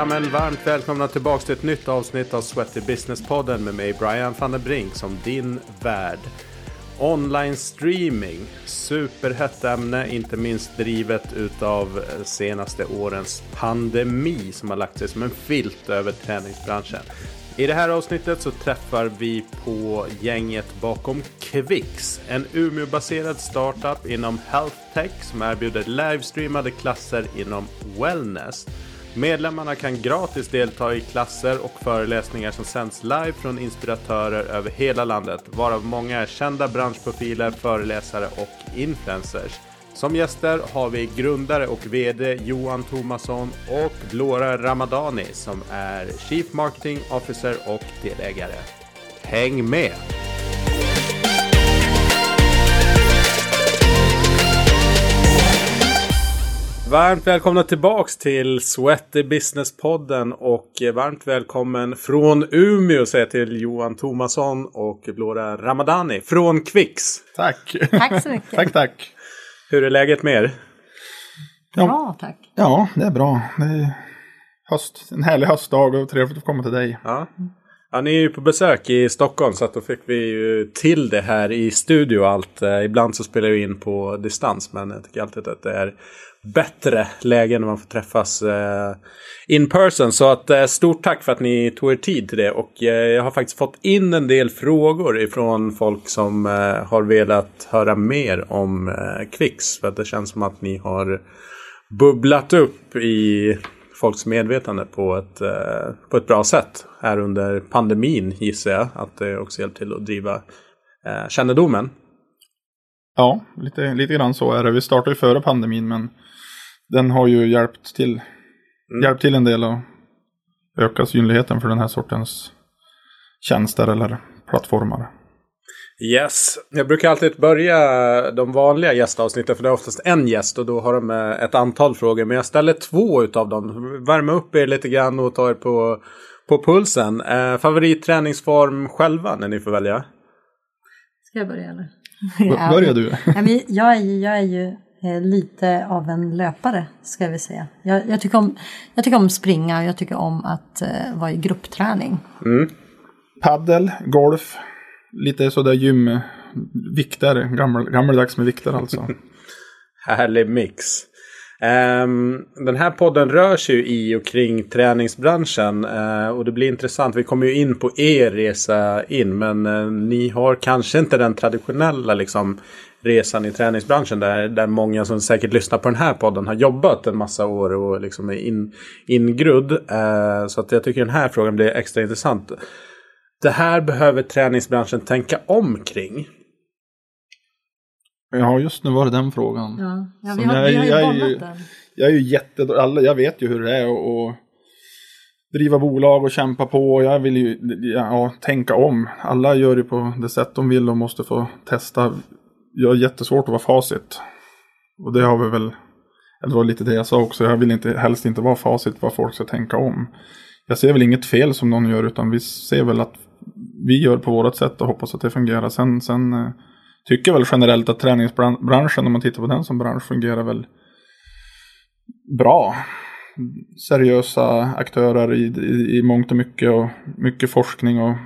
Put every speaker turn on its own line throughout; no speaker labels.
Ja, men varmt välkomna tillbaka till ett nytt avsnitt av Sweaty Business-podden med mig Brian van der Brink som din värd. Online streaming, superhett ämne, inte minst drivet utav senaste årens pandemi som har lagt sig som en filt över träningsbranschen. I det här avsnittet så träffar vi på gänget bakom Kvix, en Umeå-baserad startup inom health tech som erbjuder livestreamade klasser inom wellness. Medlemmarna kan gratis delta i klasser och föreläsningar som sänds live från inspiratörer över hela landet, varav många är kända branschprofiler, föreläsare och influencers. Som gäster har vi grundare och VD Johan Thomasson och Laura Ramadani som är Chief Marketing Officer och delägare. Häng med! Varmt välkomna tillbaks till Sweaty Business-podden och varmt välkommen från Umeå säger jag till Johan Tomasson och Laura Ramadani från Kvix.
Tack!
Tack så mycket.
tack, tack.
Hur är läget med er?
Ja.
Bra, tack.
Ja, det är bra. Det är höst, en härlig höstdag och trevligt att komma till dig.
Ja. ja, ni är ju på besök i Stockholm så att då fick vi ju till det här i studio och allt. Eh, Ibland så spelar vi in på distans men jag tycker alltid att det är bättre läge när man får träffas eh, in person. Så att eh, stort tack för att ni tog er tid till det och eh, jag har faktiskt fått in en del frågor ifrån folk som eh, har velat höra mer om eh, För att det känns som att ni har bubblat upp i folks medvetande på ett, eh, på ett bra sätt här under pandemin gissar jag. Att det också hjälpt till att driva eh, kännedomen.
Ja, lite, lite grann så är det. Vi startade ju före pandemin men den har ju hjälpt till, hjälpt till en del att öka synligheten för den här sortens tjänster eller plattformar.
Yes, jag brukar alltid börja de vanliga gästavsnitten för det är oftast en gäst och då har de eh, ett antal frågor. Men jag ställer två utav dem. Värma upp er lite grann och ta er på, på pulsen. Eh, favoritträningsform själva när ni får välja?
Ska jag börja eller?
B- Börjar du?
Jag, är, ju- jag är ju eh, lite av en löpare ska vi säga. Jag, jag, tycker om, jag tycker om springa och jag tycker om att eh, vara i gruppträning.
Paddel, golf, lite sådär gym, vikter, gammel, gammeldags med vikter alltså.
Härlig mix. Ehm, den här podden rör sig ju i och kring träningsbranschen eh, och det blir intressant. Vi kommer ju in på er resa in men eh, ni har kanske inte den traditionella liksom, resan i träningsbranschen där, där många som säkert lyssnar på den här podden har jobbat en massa år och liksom är in, ingrudd. Eh, så att jag tycker den här frågan blir extra intressant. Det här behöver träningsbranschen tänka om kring.
Ja, just nu var det den frågan.
Ja, ja
Så
vi, har,
jag-
vi har ju
jag är
bollat
ju-
den.
Jag är ju jätte, alla, jag vet ju hur det är att att driva bolag och kämpa på. Jag vill ju ja, tänka om. Alla gör ju på det sätt de vill och måste få testa. Jag har jättesvårt att vara facit. Och det har vi väl, det var lite det jag sa också. Jag vill inte, helst inte vara facit vad folk ska tänka om. Jag ser väl inget fel som någon gör utan vi ser väl att vi gör på vårt sätt och hoppas att det fungerar. Sen, sen eh, tycker väl generellt att träningsbranschen, om man tittar på den som bransch, fungerar väl bra. Seriösa aktörer i, i, i mångt och mycket och mycket forskning. Och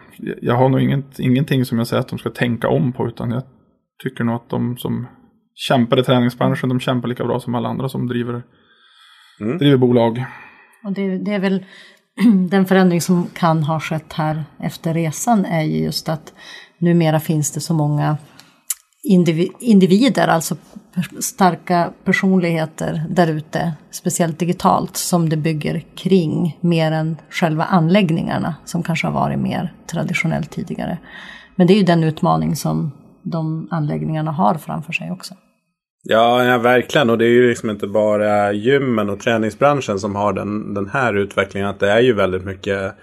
jag har nog inget, ingenting som jag säger att de ska tänka om på utan jag tycker nog att de som kämpar i träningsbranschen de kämpar lika bra som alla andra som driver,
Mm.
driver bolag.
Och det, det är väl den förändring som kan ha skett här efter resan är ju just att numera finns det så många individer, alltså starka personligheter där ute, speciellt digitalt, som det bygger kring mer än själva anläggningarna som kanske har varit mer traditionellt tidigare. Men det är ju den utmaning som de anläggningarna har framför sig också.
Ja, ja, verkligen. Och det är ju liksom inte bara gymmen och träningsbranschen som har den, den här utvecklingen. Att det är ju väldigt mycket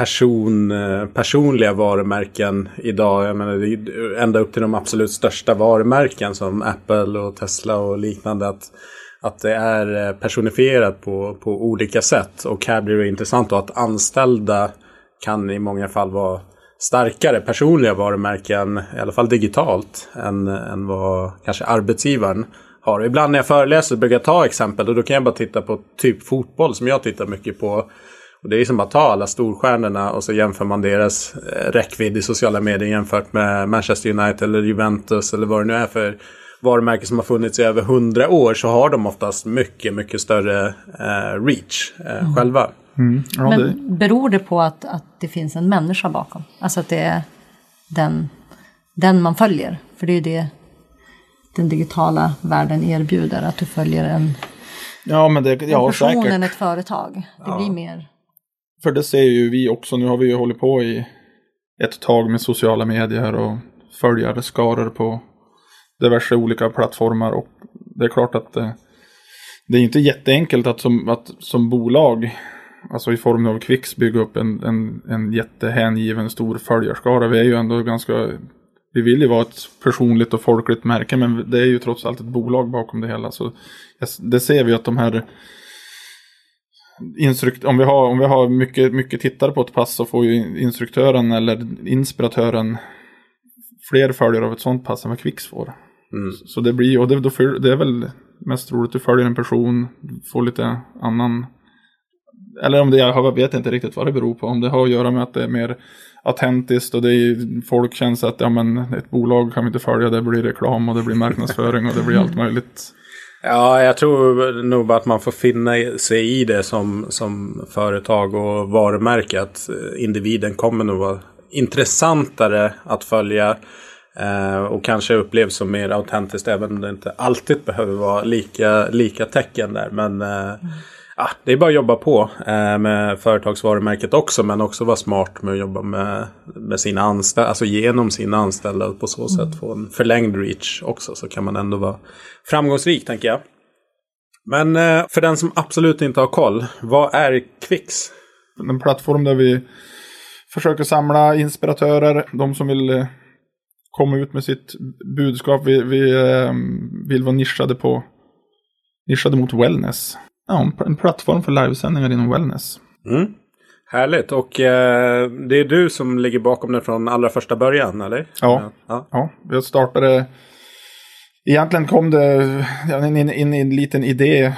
person, eh, personliga varumärken idag. Jag menar, det är ända upp till de absolut största varumärken som Apple och Tesla och liknande. Att, att det är eh, personifierat på, på olika sätt. Och här blir det intressant då att anställda kan i många fall vara starkare personliga varumärken, i alla fall digitalt, än, än vad kanske arbetsgivaren har. Ibland när jag föreläser brukar jag ta exempel och då kan jag bara titta på typ fotboll som jag tittar mycket på. Och det är som att ta alla storstjärnorna och så jämför man deras eh, räckvidd i sociala medier jämfört med Manchester United eller Juventus eller vad det nu är för varumärke som har funnits i över hundra år så har de oftast mycket, mycket större eh, reach eh, mm. själva.
Mm. Ja, Men det... beror det på att, att det finns en människa bakom? Alltså att det är den, den man följer? För det är ju det den digitala världen erbjuder, att du följer en,
ja, men det, ja,
en person än ett företag. Det ja. blir mer...
För det ser ju vi också, nu har vi ju hållit på i ett tag med sociala medier och följare, skaror på diverse olika plattformar. Och det är klart att det, det är inte jätteenkelt att som, att som bolag, alltså i form av Kvicks, bygga upp en, en, en jättehängiven stor följarskara. Vi är ju ändå ganska vi vill ju vara ett personligt och folkligt märke men det är ju trots allt ett bolag bakom det hela. Så det ser vi att de här instrukt om vi har, om vi har mycket, mycket tittare på ett pass så får ju instruktören eller inspiratören fler följare av ett sånt pass än vad Kvix får. Mm. Så det blir, och det, då, det är väl mest roligt, du följer en person, får lite annan eller om det, jag vet inte riktigt vad det beror på. Om det har att göra med att det är mer autentiskt och det är, folk känner att ja, men ett bolag kan vi inte följa, det blir reklam och det blir marknadsföring och det blir allt möjligt.
Ja, jag tror nog bara att man får finna sig i det som, som företag och varumärke. Att eh, individen kommer nog vara intressantare att följa. Eh, och kanske upplevs som mer autentiskt även om det inte alltid behöver vara lika, lika tecken där. Men eh, mm ja, det är bara att jobba på eh, med företagsvarumärket också. Men också vara smart med att jobba med, med sina anställda. Alltså genom sina anställda och på så sätt mm. få en förlängd reach också. Så kan man ändå vara framgångsrik tänker jag. Men eh, för den som absolut inte har koll. Vad är Quix?
En plattform där vi försöker samla inspiratörer. De som vill eh, komma ut med sitt budskap. Vi, vi eh, vill vara nischade på nischade mot wellness ja, en plattform för livesändningar inom wellness.
Mm. Härligt. Och eh, det är du som ligger bakom det från allra första början, eller?
Ja, ja. ja. jag startade... Egentligen kom det in, in, in en liten idé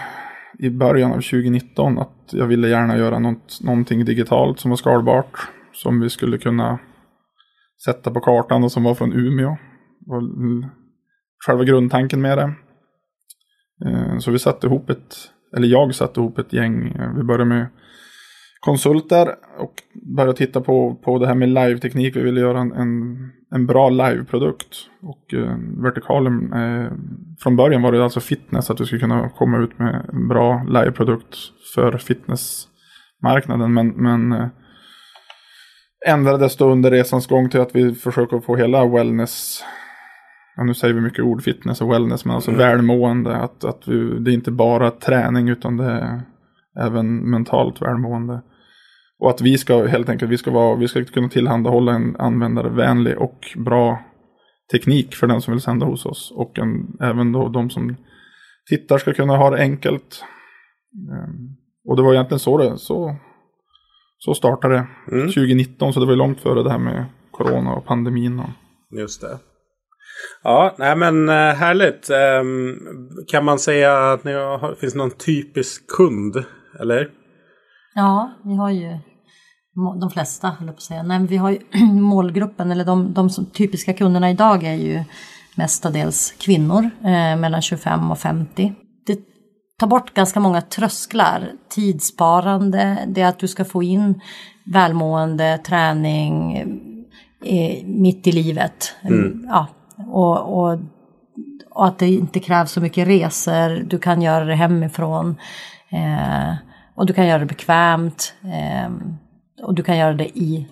i början av 2019 att jag ville gärna göra något, någonting digitalt som var skalbart. Som vi skulle kunna sätta på kartan och som var från Umeå. Och själva grundtanken med det. Eh, så vi satte ihop ett eller jag satte ihop ett gäng. Eh, vi började med konsulter och började titta på, på det här med live-teknik. Vi ville göra en, en, en bra live-produkt. Och eh, vertikalen, eh, från början var det alltså fitness, att vi skulle kunna komma ut med en bra live-produkt för fitnessmarknaden. Men, men eh, ändrades då under resans gång till att vi försöker få hela wellness ja, nu säger vi mycket ord, fitness och wellness, men alltså mm. välmående. Att, att vi, det är inte bara träning utan det är även mentalt välmående. Och att vi ska helt enkelt, vi ska, vara, vi ska kunna tillhandahålla en användarvänlig och bra teknik för den som vill sända hos oss. Och en, även då de som tittar ska kunna ha det enkelt. Um, och det var egentligen så det så, så startade det mm. 2019, så det var långt före det här med corona och pandemin. Och...
Just det. Ja, nej men eh, härligt. Ehm, kan man säga att ni har, finns någon typisk kund? Eller?
Ja, vi har ju de flesta, höll på att säga. Nej, vi har ju målgruppen, eller de, de typiska kunderna idag är ju mestadels kvinnor eh, mellan 25 och 50. Det tar bort ganska många trösklar. Tidssparande, det är att du ska få in välmående, träning eh, mitt i livet. Mm. Ja, och, och, och, att det inte krävs så mycket resor, du kan göra det hemifrån. Eh, och du kan göra det bekvämt. Eh, och du kan göra det i,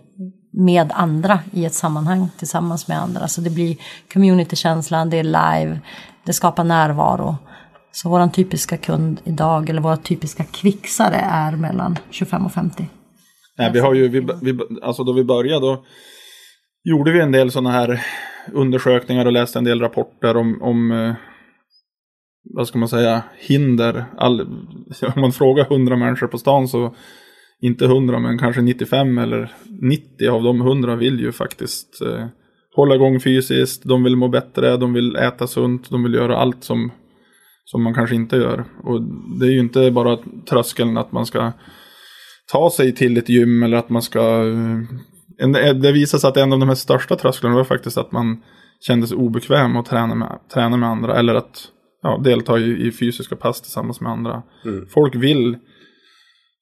med andra i ett sammanhang tillsammans med andra. Så det blir communitykänslan, det är live, det skapar närvaro. Så vår typiska kund idag, eller våra typiska kvicksare är mellan 25 och 50.
Nej, vi har ju, vi, vi, alltså då vi började då gjorde vi en del sådana här undersökningar och läste en del rapporter om, om eh, vad ska man säga, hinder. All, om man frågar 100 människor på stan så inte 100 men kanske 95 eller 90 av de 100 vill ju faktiskt eh, hålla igång fysiskt. De vill må bättre, de vill äta sunt, de vill göra allt som som man kanske inte gör. Och det är ju inte bara tröskeln att man ska ta sig till ett gym eller att man ska... Eh, en, det visar sig att en av de här största trösklarna var faktiskt att man kände sig obekväm att träna med, träna med andra eller att ja, delta i, i fysiska pass tillsammans med andra.
Mm.
Folk vill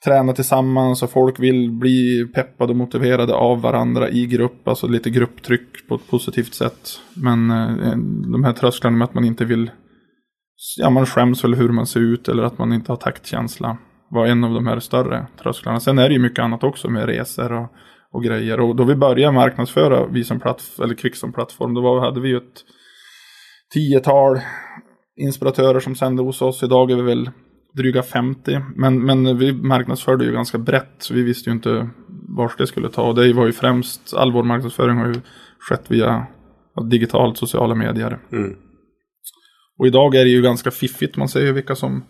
träna tillsammans och folk vill bli peppade och motiverade av varandra i grupp. Alltså lite grupptryck på ett positivt sätt. Men eh, de här trösklarna med att man inte vill, ja man skäms väl hur man ser ut eller att man inte har taktkänsla. Var en av de här större trösklarna. Sen är det ju mycket annat också med resor och, och grejer. Och då vi började marknadsföra vi som plattform, eller Kvick som plattform, då var, hade vi ju ett tiotal inspiratörer som sände hos oss. Idag är vi väl dryga 50. Men, men vi marknadsförde ju ganska brett så vi visste ju inte vart det skulle ta. Och det var ju främst, all vår marknadsföring har ju skett via digitalt sociala medier.
Mm.
Och idag är det ju ganska fiffigt, man ser ju vilka som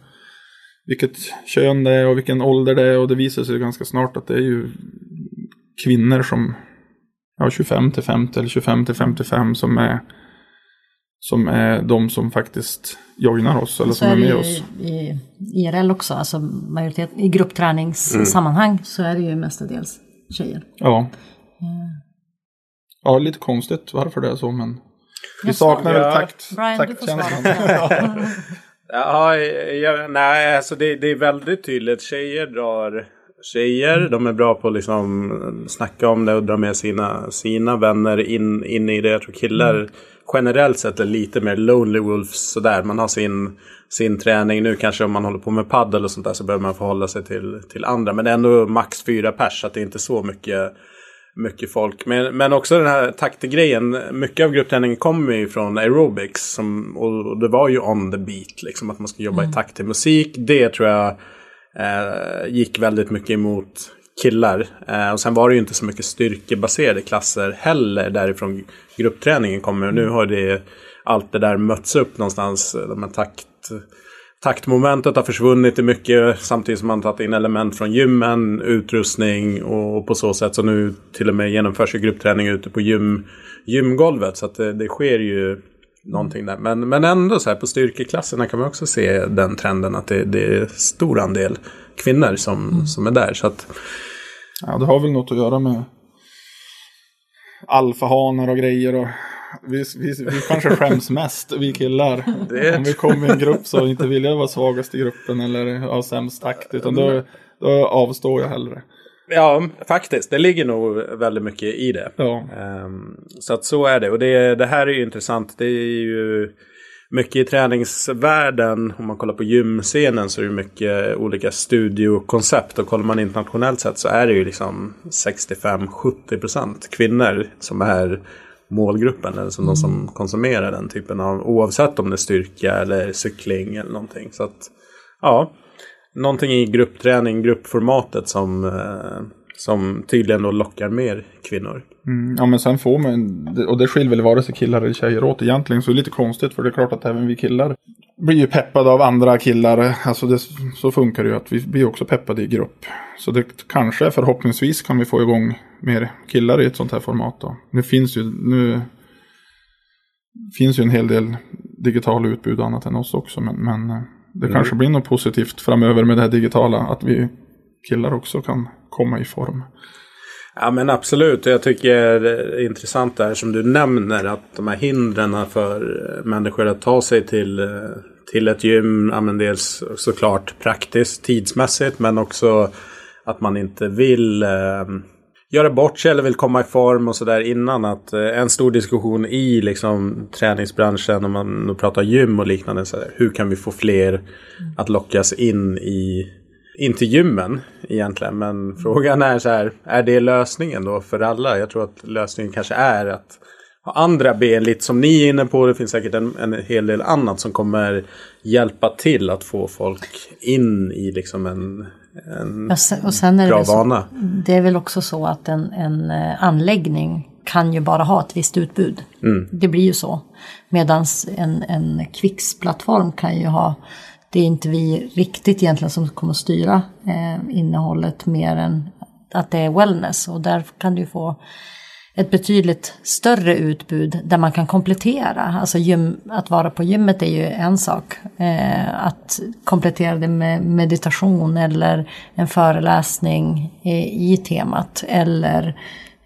vilket kön det är och vilken ålder det är och det visar sig ganska snart att det är ju kvinnor som ja, 25 till 50 eller 25 till 55 som är som är de som faktiskt joinar oss eller
så
som är,
är
med oss.
ju i IRL också, alltså majoritet, i gruppträningssammanhang så är det ju mestadels tjejer.
Ja. Ja, lite konstigt varför det är så men vi saknar väl takt,
Brian, du
taktkänslan.
Ja, ja, nej, alltså det, det är väldigt tydligt. Tjejer drar tjejer. De är bra på att liksom snacka om det och dra med sina, sina vänner in, in i det. Jag tror killar generellt sett är lite mer lonely wolves sådär. Man har sin, sin träning. Nu kanske om man håller på med paddel och sånt där så behöver man förhålla sig till, till andra. Men det är ändå max fyra pers så att det är inte så mycket mycket folk. Men, men också den här taktegrejen. Mycket av gruppträningen kommer ju från aerobics. Som, och det var ju on the beat. Liksom, att man ska jobba i takt till musik. Det tror jag eh, gick väldigt mycket emot killar. Eh, och sen var det ju inte så mycket styrkebaserade klasser heller. Därifrån gruppträningen kommer. Nu har det allt det där mötts upp någonstans. De här takt taktmomentet har försvunnit i mycket samtidigt som man tagit in element från gymmen, utrustning och på så sätt så nu till och med genomförs ju gruppträning ute på gym, gymgolvet. Så att det, det sker ju någonting där. Men, men ändå så här på styrkeklasserna kan man också se den trenden att det, det är stor andel kvinnor som, som är där. Så att,
Ja, det har väl något att göra med alfahanar och grejer. Och vi, vi, vi kanske skäms mest, vi killar.
Det-
Om vi kommer i en grupp så inte vill jag vara svagast i gruppen eller ha sämst takt. Utan då, då avstår jag hellre.
Ja, faktiskt. Det ligger nog väldigt mycket i det.
Ja.
Ehm, så att så är det. Och det, det här är ju intressant. Det är ju mycket i träningsvärlden. Om man kollar på gymscenen så är det mycket olika studiokoncept. Och kollar man internationellt sett så är det ju liksom 65-70% kvinnor som är målgruppen. Eller som de som konsumerar den typen av. Oavsett om det är styrka eller cykling eller någonting. Så att ja. Någonting i gruppträning, gruppformatet som, eh, som tydligen då lockar mer kvinnor.
Mm, ja men sen får man, och det skiljer väl vare sig killar eller tjejer åt egentligen. Så det är lite konstigt för det är klart att även vi killar blir ju peppade av andra killar. Alltså det, så funkar det ju att vi blir också peppade i grupp. Så det kanske förhoppningsvis kan vi få igång mer killar i ett sånt här format då. Nu finns ju, nu finns ju en hel del digitala utbud och annat än oss också. Men, men eh, det kanske blir något positivt framöver med det här digitala. Att vi killar också kan komma i form.
Ja men absolut. Jag tycker det är intressant där som du nämner att de här hindren för människor att ta sig till, till ett gym. Ja, men dels såklart praktiskt, tidsmässigt men också att man inte vill eh, göra bort sig eller vill komma i form och sådär innan. Att eh, en stor diskussion i liksom träningsbranschen om man nu pratar gym och liknande. Så där, hur kan vi få fler att lockas in i inte gymmen egentligen, men frågan är så här, är det lösningen då för alla? Jag tror att lösningen kanske är att ha andra ben, lite som ni är inne på. Det finns säkert en, en hel del annat som kommer hjälpa till att få folk in i liksom en, en
Ja, sen- är det,
bra
väl så,
vana.
det är väl också så att en, en eh, anläggning kan ju bara ha ett visst utbud. Det blir ju så. Medan en, en Quicks-plattform kan ju ha, det är inte vi riktigt egentligen som kommer styra eh, innehållet mer än att det är wellness. Och där kan du få ett betydligt större utbud där man kan komplettera. Alltså gym, att vara på gymmet är ju en sak. Eh, att komplettera det med meditation eller en föreläsning i, i temat. Eller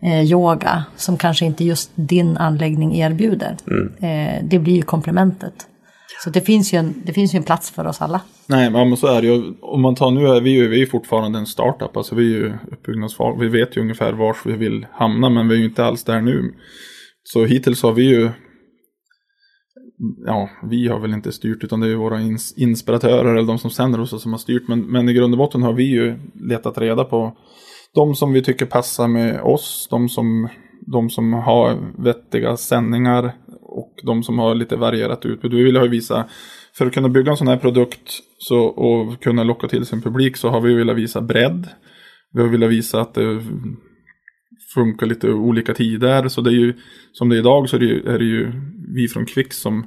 eh, yoga som kanske inte just din anläggning erbjuder. Mm. Eh, det blir ju komplementet. Så det finns, ju en, det finns ju en plats för oss alla.
Nej, men så är det ju. Om man tar nu är vi ju vi är fortfarande en startup. Alltså vi är ju uppbyggnadsfas. Vi vet ju ungefär var vi vill hamna, men vi är ju inte alls där nu. Så hittills har vi ju ja, vi har väl inte styrt utan det är ju våra ins inspiratörer eller de som sänder hos oss som har styrt. Men, men i grund och botten har vi ju letat reda på de som vi tycker passar med oss, de som, de som har vettiga sändningar och de som har lite varierat utbud. Vi vill ha visa, för att kunna bygga en sån här produkt så, och kunna locka till sin publik så har vi velat visa bredd. Vi har velat visa att det funkar lite olika tider. Så det är ju, som det är idag så är det ju, är det ju vi från Kvix som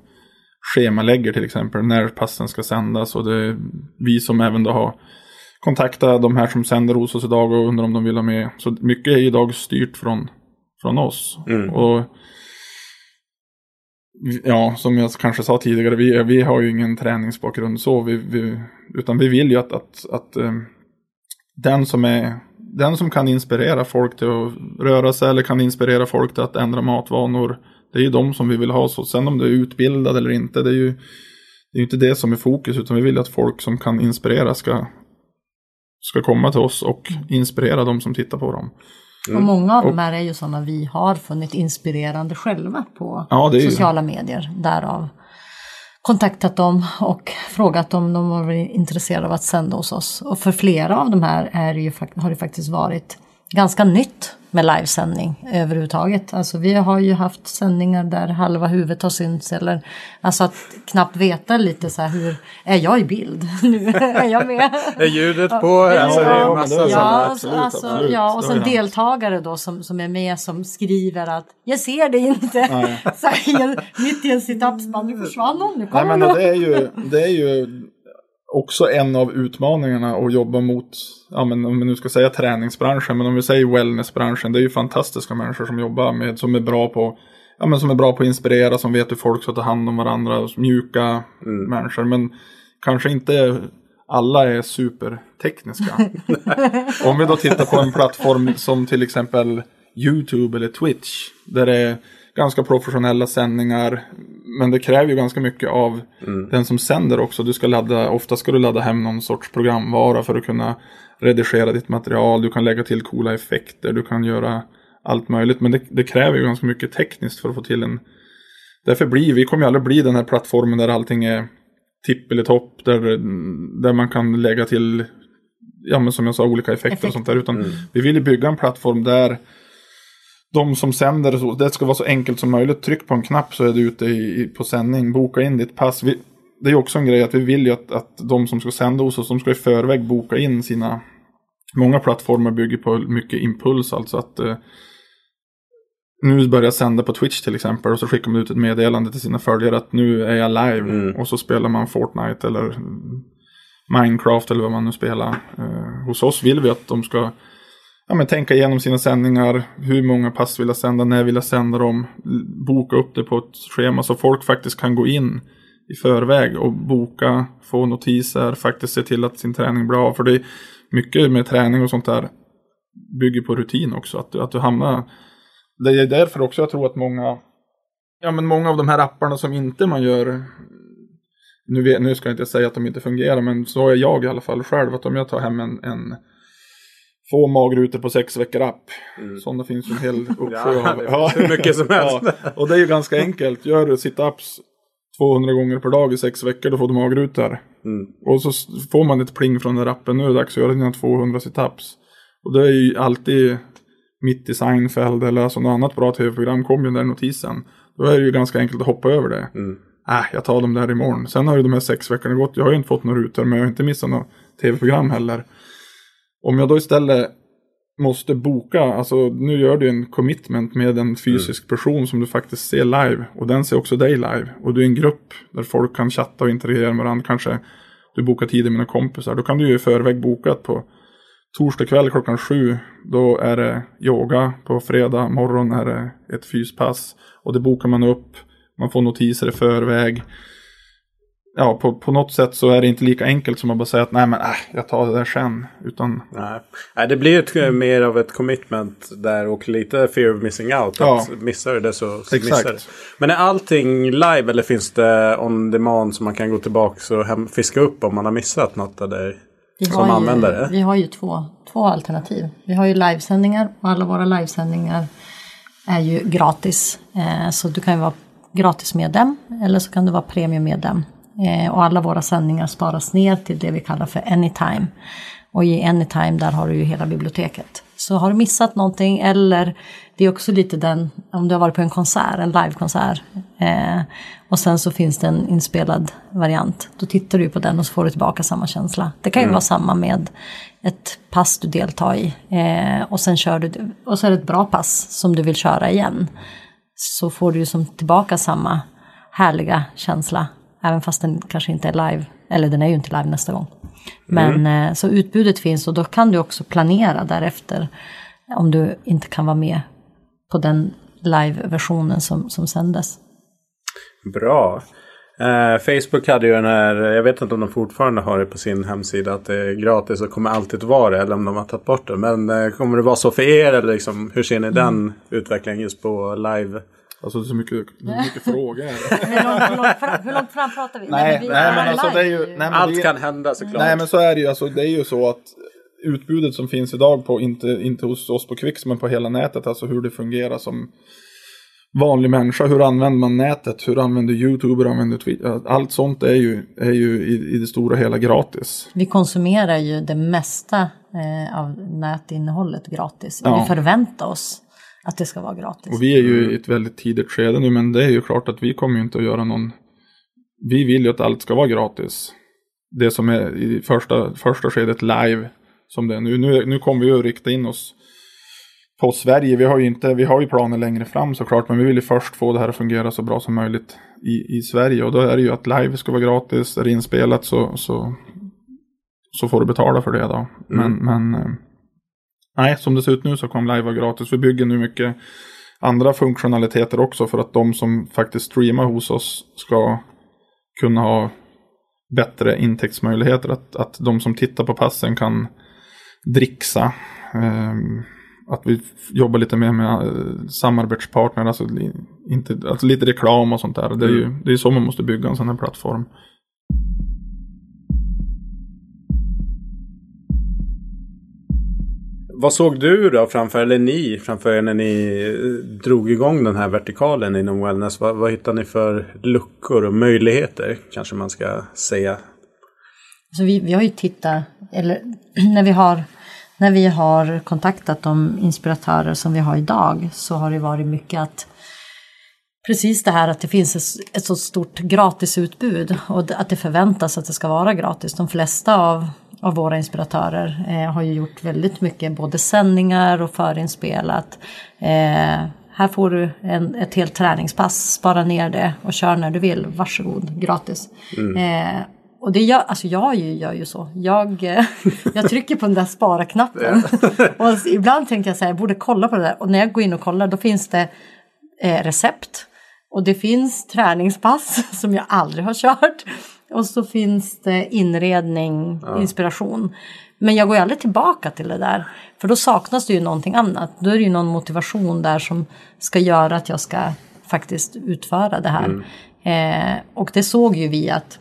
schemalägger till exempel när passen ska sändas. Och det är vi som även då har kontaktat de här som sänder hos oss idag och undrar om de vill ha med. Så mycket är idag styrt från, från oss. Mm. Och Ja, som jag kanske sa tidigare, vi, vi har ju ingen träningsbakgrund så. Vi, vi, utan vi vill ju att, att, att ehm, den, som är, den som kan inspirera folk till att röra sig eller kan inspirera folk till att ändra matvanor. Det är ju de som vi vill ha. Så sen om du är utbildad eller inte, det är ju det är inte det som är fokus. Utan vi vill att folk som kan inspirera ska, ska komma till oss och inspirera de som tittar på dem.
Mm. Och många av de här är ju sådana vi har funnit inspirerande själva på ja, sociala ju. medier. Därav kontaktat dem och frågat om de var intresserade av att sända hos oss. Och för flera av de här är det ju, har det faktiskt varit ganska nytt med livesändning överhuvudtaget. Alltså vi har ju haft sändningar där halva huvudet har synts eller alltså att knappt veta lite så här hur är jag i bild nu? är jag med?
är ljudet på? Alltså,
ja, ja, massa ja, absolut, alltså, absolut. ja, och så deltagare då som, som är med som skriver att jag ser det inte. så här, mitt i en situp-spann, nu försvann hon, nu
kommer Nej, men det är ju, det är ju också en av utmaningarna att jobba mot, ja men om vi nu ska säga träningsbranschen, men om vi säger wellnessbranschen, det är ju fantastiska människor som jobbar med, som är bra på, ja men som är bra på att inspirera, som vet hur folk ska ta hand om varandra, mjuka mm. människor, men kanske inte alla är supertekniska. om vi då tittar på en plattform som till exempel YouTube eller Twitch, där det är ganska professionella sändningar. Men det kräver ju ganska mycket av mm. den som sänder också. Du ska ladda, ofta ska du ladda hem någon sorts programvara för att kunna redigera ditt material. Du kan lägga till coola effekter, du kan göra allt möjligt. Men det, det kräver ju ganska mycket tekniskt för att få till en... Därför blir vi kommer ju aldrig bli den här plattformen där allting är tippelitopp. Där, där man kan lägga till, ja men som jag sa, olika effekter Effekt. och sånt där. Utan mm. vi vill ju bygga en plattform där de som sänder, det ska vara så enkelt som möjligt. Tryck på en knapp så är du ute i, på sändning. Boka in ditt pass. Vi, det är också en grej att vi vill ju att, att de som ska sända hos oss, de ska i förväg boka in sina... Många plattformar bygger på mycket impuls, alltså att eh, nu börjar jag sända på Twitch till exempel och så skickar man ut ett meddelande till sina följare att nu är jag live mm. och så spelar man Fortnite eller Minecraft eller vad man nu spelar. Eh, hos oss vill vi att de ska ja, men tänka igenom sina sändningar. Hur många pass vill jag sända? När vill jag sända dem? Boka upp det på ett schema så folk faktiskt kan gå in i förväg och boka, få notiser, faktiskt se till att sin träning blir av För det är mycket med träning och sånt där bygger på rutin också. Att, att du hamnar... Det är därför också jag tror att många, ja men många av de här apparna som inte man gör nu, vet, nu ska jag inte säga att de inte fungerar, men så är jag i alla fall själv. Att om jag tar hem en, en Få magrutor på sex veckor app. Mm. Sådana finns ju en hel uppsjö
ja, ja. Hur mycket som helst.
ja. Och det är ju ganska enkelt. Gör du situps 200 gånger per dag i sex veckor då får du magrutor. Mm. Och så får man ett pling från den appen. Nu är det dags att göra dina 200 situps. Och det är ju alltid mitt i Seinfeld eller alltså något annat bra tv-program kommer ju den där notisen. Då är det ju ganska enkelt att hoppa över det. Mm. Äh, jag tar dem där imorgon. Sen har ju de här sex veckorna gått. Jag har ju inte fått några rutor men jag har inte missat något tv-program heller. Om jag då istället måste boka, alltså nu gör du en commitment med en fysisk mm. person som du faktiskt ser live. Och den ser också dig live. Och du är en grupp där folk kan chatta och interagera med varandra. Kanske du bokar tid med mina kompisar. Då kan du ju i förväg boka på torsdag kväll klockan sju, då är det yoga. På fredag morgon är det ett fyspass. Och det bokar man upp. Man får notiser i förväg. Ja, på, på något sätt så är det inte lika enkelt som att bara säga att nej men äh, jag tar det där sen. Utan...
Nej. nej, det blir ett, mer av ett commitment där och lite fear of missing out.
Ja.
Att missar du det så, så missar du. Men är allting live eller finns det on demand som man kan gå tillbaka och hem, fiska upp om man har missat något? Eller?
Vi
Som
har
användare?
Ju, vi har ju två, två alternativ. Vi har ju livesändningar och alla våra livesändningar är ju gratis. Eh, så du kan ju vara gratismedlem eller så kan du vara premiummedlem. Eh, och alla våra sändningar sparas ner till det vi kallar för Anytime. Och i Anytime där har du ju hela biblioteket. Så har du missat någonting eller det är också lite den, om du har varit på en konsert, en livekonsert. Eh, och sen så finns det en inspelad variant. Då tittar du på den och så får du tillbaka samma känsla. Det kan ju vara samma med ett pass du deltar i. Eh, och sen kör du, och så är det ett bra pass som du vill köra igen. Så får du ju som tillbaka samma härliga känsla. Även fast den kanske inte är live. Eller den är ju inte live nästa gång. Men eh, så utbudet finns och då kan du också planera därefter. Om du inte kan vara med på den live-versionen som, som sändes.
Bra. Eh, Facebook hade ju den här, jag vet inte om de fortfarande har det på sin hemsida, att det är gratis och kommer alltid vara det, eller om de har tagit bort det. Men eh, kommer det vara så för er, eller liksom, hur ser ni den utvecklingen just på live?
Alltså det är så mycket, mycket frågor.
Hur långt, hur, långt fram, hur långt fram pratar vi?
Nej,
vi
nej, men alltså, det är ju- nej, men
Allt
det-
kan hända såklart.
Nej men så är det ju. Alltså, det är ju så att utbudet som finns idag på, inte, inte hos oss på Kvix, men på hela nätet, alltså hur det fungerar som vanlig människa. Hur använder man nätet? Hur använder YouTube? Hur använder Twitter? Allt sånt är ju, är ju i, i det stora hela gratis.
Vi konsumerar ju det mesta eh, av nätinnehållet gratis.
Ja.
vi förväntar oss att det ska vara gratis.
Och vi är ju i ett väldigt tidigt skede nu, men det är ju klart att vi kommer ju inte att göra någon... Vi vill ju att allt ska vara gratis. Det som är i första, första skedet live, som det är nu. Nu, nu kommer vi ju att rikta in oss på Sverige. Vi har ju inte, vi har ju planer längre fram såklart, men vi vill ju först få det här att fungera så bra som möjligt i, i Sverige. Och då är det ju att live ska vara gratis, är det inspelat så, så, så får du betala för det då. Men, men eh, nej, som det ser ut nu så kommer live vara gratis. Vi bygger nu mycket andra funktionaliteter också för att de som faktiskt streamar hos oss ska kunna ha bättre intäktsmöjligheter. Att, att de som tittar på passen kan dricksa. ehm, att vi jobbar lite mer med eh, samarbetspartner, alltså, inte, alltså lite reklam och sånt där. Det är ju det är så man måste bygga en sån här plattform.
Vad såg du då framför, eller ni framför er när ni eh, drog igång den här vertikalen inom wellness? Vad, vad hittar ni för luckor och möjligheter? Kanske man ska säga.
Alltså vi, vi har ju tittat, eller när vi har, när vi har kontaktat de inspiratörer som vi har idag så har det varit mycket att Precis det här att det finns ett, ett så stort gratisutbud och att det förväntas att det ska vara gratis. De flesta av, av våra inspiratörer eh, har ju gjort väldigt mycket, både sändningar och förinspelat. Eh, här får du en, ett helt träningspass, spara ner det och kör när du vill, varsågod, gratis. Eh, och det gör, alltså jag gör ju så. Jag, eh, jag trycker på den där spara-knappen. och ibland tänker jag så här, jag borde kolla på det där. Och när jag går in och kollar då finns det eh, recept. Och det finns träningspass som jag aldrig har kört. Och så finns det inredning, inspiration. Men jag går ju aldrig tillbaka till det där. För då saknas det ju någonting annat. Då är det ju någon motivation där som ska göra att jag ska faktiskt utföra det här. Eh, och det såg ju vi att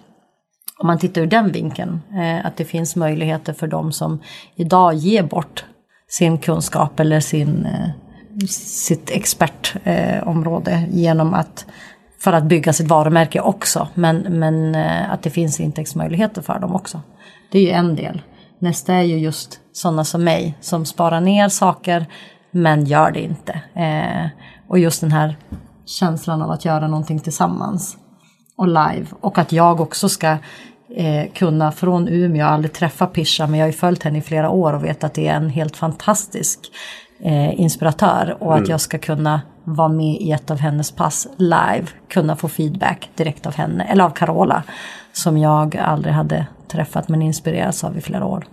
om man tittar ur den vinkeln, eh, att det finns möjligheter för de som idag ger bort sin kunskap eller sin, eh, sitt expertområde område genom att för att bygga sitt varumärke också, men, men eh, att det finns intäktsmöjligheter för dem också. Det är ju en del. Nästa är ju just sådana som mig som sparar ner saker men gör det inte. Eh, och just den här känslan av att göra någonting tillsammans och live. Och att jag också ska eh, kunna från Umeå, jag har aldrig träffat Pisha men jag har ju följt henne i flera år och vet att det är en helt fantastisk eh, inspiratör. Och att jag ska kunna vara med i ett av hennes pass live, kunna få feedback direkt av henne, eller av Carola. Som jag aldrig hade träffat men inspirerats av i flera år.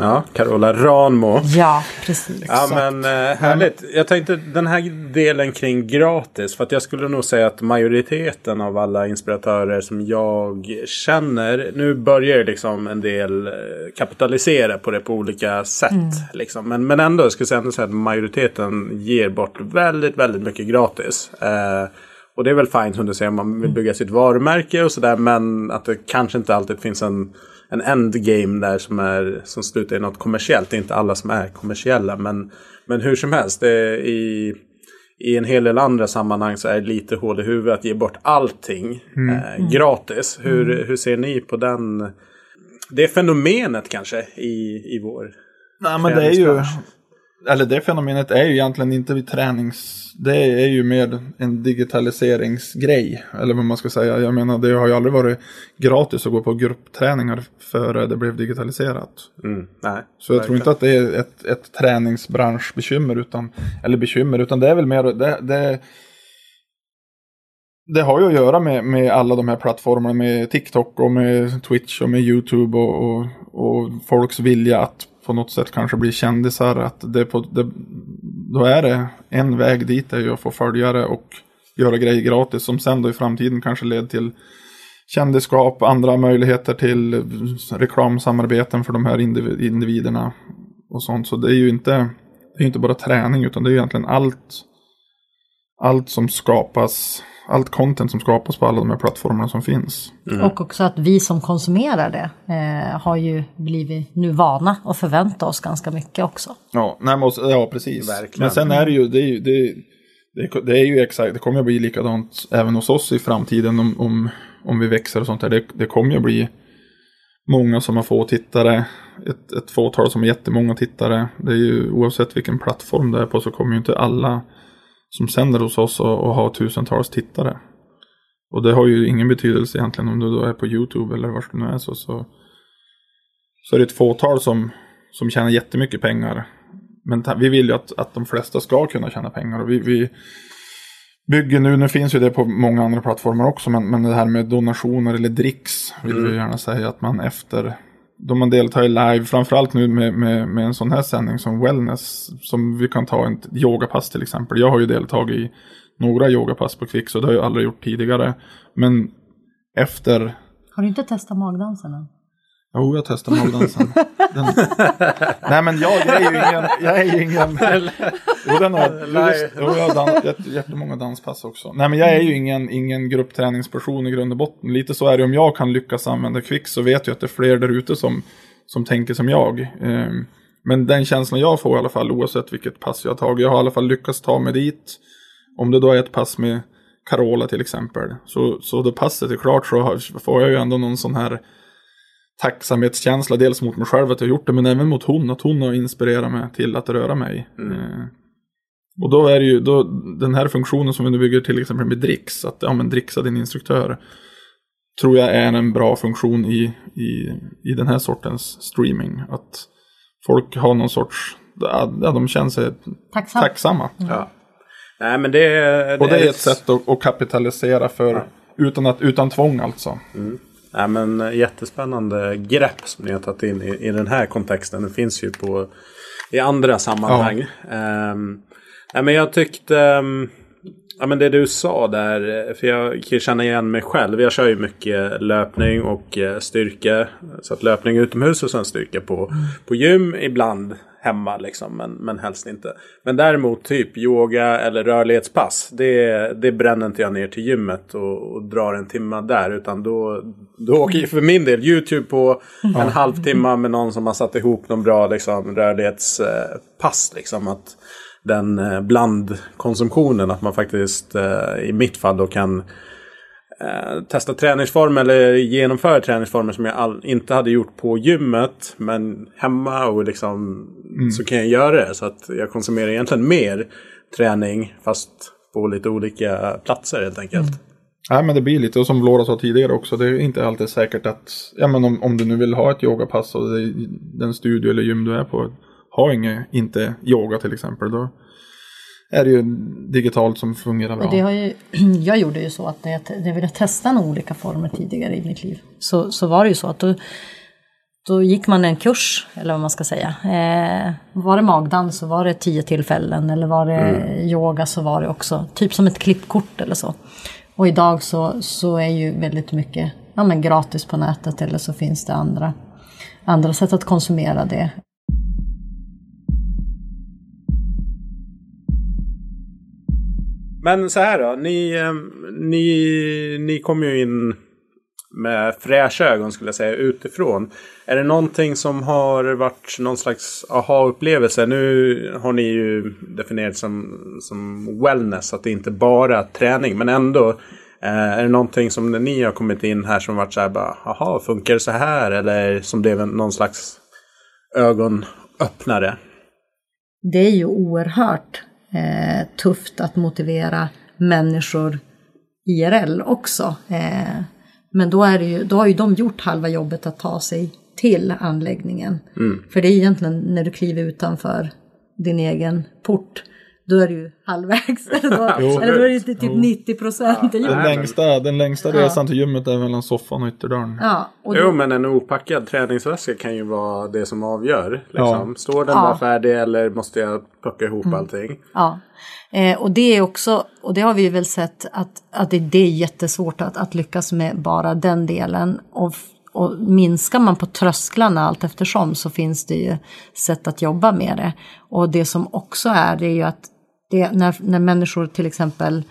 Ja, Carola Ranmo.
Ja, precis.
Ja men eh, härligt. Jag tänkte den här delen kring gratis. För att jag skulle nog säga att majoriteten av alla inspiratörer som jag känner. Nu börjar liksom en del eh, kapitalisera på det på olika sätt. Liksom. Men, men ändå, jag skulle säga att majoriteten ger bort väldigt, väldigt mycket gratis. Eh, och det är väl fint som du säger om man vill bygga sitt varumärke och sådär. Men att det kanske inte alltid finns en, en endgame där som, är, som slutar i något kommersiellt. Det är inte alla som är kommersiella. Men, men hur som helst. I, I en hel del andra sammanhang så är det lite hål i huvudet att ge bort allting eh, gratis. Hur, hur ser ni på den? Det fenomenet kanske i, i vår
Nej men det är ju. Eller det fenomenet är ju egentligen inte vid tränings, det är ju mer en digitaliseringsgrej. Eller vad man ska säga. Jag menar det har ju aldrig varit gratis att gå på gruppträningar före det blev digitaliserat.
Mm, nej,
Så jag tror inte att det är ett, ett träningsbranschbekymmer, utan, eller bekymmer, utan det är väl mer, det, det, det har ju att göra med, med alla de här plattformarna, med TikTok och med Twitch och med YouTube och, och, och folks vilja att på något sätt kanske bli kändisar. Att det på, det, då är det en väg dit är ju att få följare och göra grejer gratis som sen då i framtiden kanske leder till kändisskap, andra möjligheter till reklamsamarbeten för de här individerna och sånt. Så det är ju inte, det är inte bara träning utan det är egentligen allt, allt som skapas, allt content som skapas på alla de här plattformarna som finns.
Och också att vi som konsumerar det eh, har ju blivit nu vana och förväntar oss ganska mycket också.
Ja, nej, men, ja precis.
Verkligen.
Men sen är det ju, det är ju, det, det, det är ju exakt, det kommer att bli likadant även hos oss i framtiden om, om, om vi växer och sånt där. Det, det kommer ju att bli många som har få tittare, ett, ett fåtal som har jättemånga tittare. Det är ju oavsett vilken plattform det är på så kommer ju inte alla som sänder hos oss att att ha tusentals tittare. Och det har ju ingen betydelse egentligen om du då är på YouTube eller var du nu är så, så, så är det ett fåtal som, som tjänar jättemycket pengar. Men vi vill ju att, att de flesta ska kunna tjäna pengar. Och vi, vi bygger nu, nu finns ju det på många andra plattformar också, men, men det här med donationer eller dricks vill vi gärna säga att man efter då man deltar i live, framförallt nu med, med, med en sån här sändning som wellness, som vi kan ta ett yogapass till exempel. Jag har ju deltagit i några yogapass på Kvicks och det har jag aldrig gjort tidigare. Men efter
Har du inte testat magdansen än?
Jo, jag testar magdansen. Den... Nej, men jag är ju ingen... Jag är ju ingen... Jo, den har... Jo, jag har dans... jätte- jättemånga danspass också. Nej, men jag är ju ingen, ingen gruppträningsperson i grund och botten. Lite så är det om jag kan lyckas använda Kvix så vet jag att det är fler där ute som, som tänker som jag. Ehm, Men den känslan jag får i alla fall, oavsett vilket pass jag har tagit, jag har i alla fall lyckats ta mig dit. Om det då är ett pass med Carola till exempel, så, så då passet är klart så får jag ju ändå någon sån här tacksamhetskänsla. Dels mot mig själv att jag gjort det, men även mot hon. Att hon har inspirerat mig till att röra mig. Eh, och då är det ju då, den här funktionen som vi nu bygger till exempel med Dricks. Att ja, men dricksa din instruktör. Tror jag är en bra funktion i, i, i den här sortens streaming. Att folk har någon sorts, ja, de känner sig
Tacksam.
tacksamma.
Ja. Nej men det, det,
Och det är ett sätt att, att kapitalisera för, utan, att, utan tvång alltså.
Nej, men eh, jättespännande grepp som ni har tagit in i, i den här kontexten. Det finns ju på i andra sammanhang. Ehm, nej, men jag tyckte, ehm, ja, men det du sa där, för jag kan känna igen mig själv. Jag kör ju mycket löpning och eh, styrka. Så att löpning utomhus och sen styrka på, på gym ibland hemma liksom, men, men helst inte. Men däremot typ yoga eller rörlighetspass, det, det bränner inte jag ner till gymmet och, och drar en timme där. Utan då, då åker jag för min del YouTube på en halvtimme med någon som har satt ihop någon bra liksom, rörlighetspass. Liksom, att den eh, blandkonsumtionen, att man faktiskt eh, i mitt fall då kan eh, testa träningsformer eller genomföra träningsformer som jag all, inte hade gjort på gymmet. Men hemma och liksom så kan jag göra det. Så att jag konsumerar egentligen mer träning fast på lite olika platser helt enkelt.
Nej men det blir lite, och som Laura sa tidigare också, det är inte alltid säkert att, ja men om, om du nu vill ha ett yogapass och det, den studio eller gym du är på har inte yoga till exempel, då är det ju digitalt som fungerar bra.
Och det har ju, jag gjorde ju så att när jag, när jag ville testa några olika former tidigare i mitt liv så, så var det ju så att då då gick man en kurs, eller vad man ska säga. Eh, var det magdans så var det tio tillfällen, eller var det mm. yoga så var det också typ som ett klippkort eller så. Och idag så, så är ju väldigt mycket ja, men gratis på nätet eller så finns det andra, andra sätt att konsumera det.
Men så här då, ni, ehm, ni, ni kom ju in med fräscha ögon skulle jag säga utifrån. Är det någonting som har varit någon slags aha-upplevelse? Nu har ni ju definierat som, som wellness, att det inte bara är träning. Men ändå, eh, är det någonting som ni har kommit in här som varit så här bara, aha, funkar det så här? Eller som blev någon slags ögonöppnare?
Det är ju oerhört eh, tufft att motivera människor IRL också. Eh, men då, är ju, då har ju de gjort halva jobbet att ta sig till anläggningen. Mm. För det är egentligen när du kliver utanför din egen port då är du ju halvvägs. eller, då, eller då är det typ jo. 90 procent.
Ja. Den längsta, den längsta ja. resan till gymmet är mellan soffan och ytterdörren.
Ja,
och då... Jo, men en opackad träningsväska kan ju vara det som avgör. Liksom. Ja. Står den bara färdig eller måste jag plocka ihop mm. allting?
Ja, eh, och det är också, och det har vi väl sett att, att det, det är jättesvårt att, att lyckas med bara den delen. Och och minskar man på trösklarna allt eftersom så finns det ju sätt att jobba med det. Och det som också är det är ju att det, när, när människor till exempel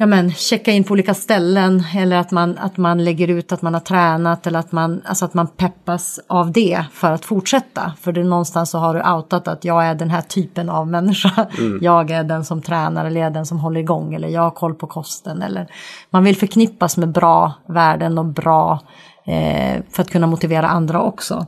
ja men, checka in på olika ställen eller att man, att man lägger ut att man har tränat eller att man, alltså att man peppas av det för att fortsätta. För det någonstans så har du outat att jag är den här typen av människa. Mm. Jag är den som tränar eller jag är den som håller igång eller jag har koll på kosten. Eller man vill förknippas med bra värden och bra eh, för att kunna motivera andra också.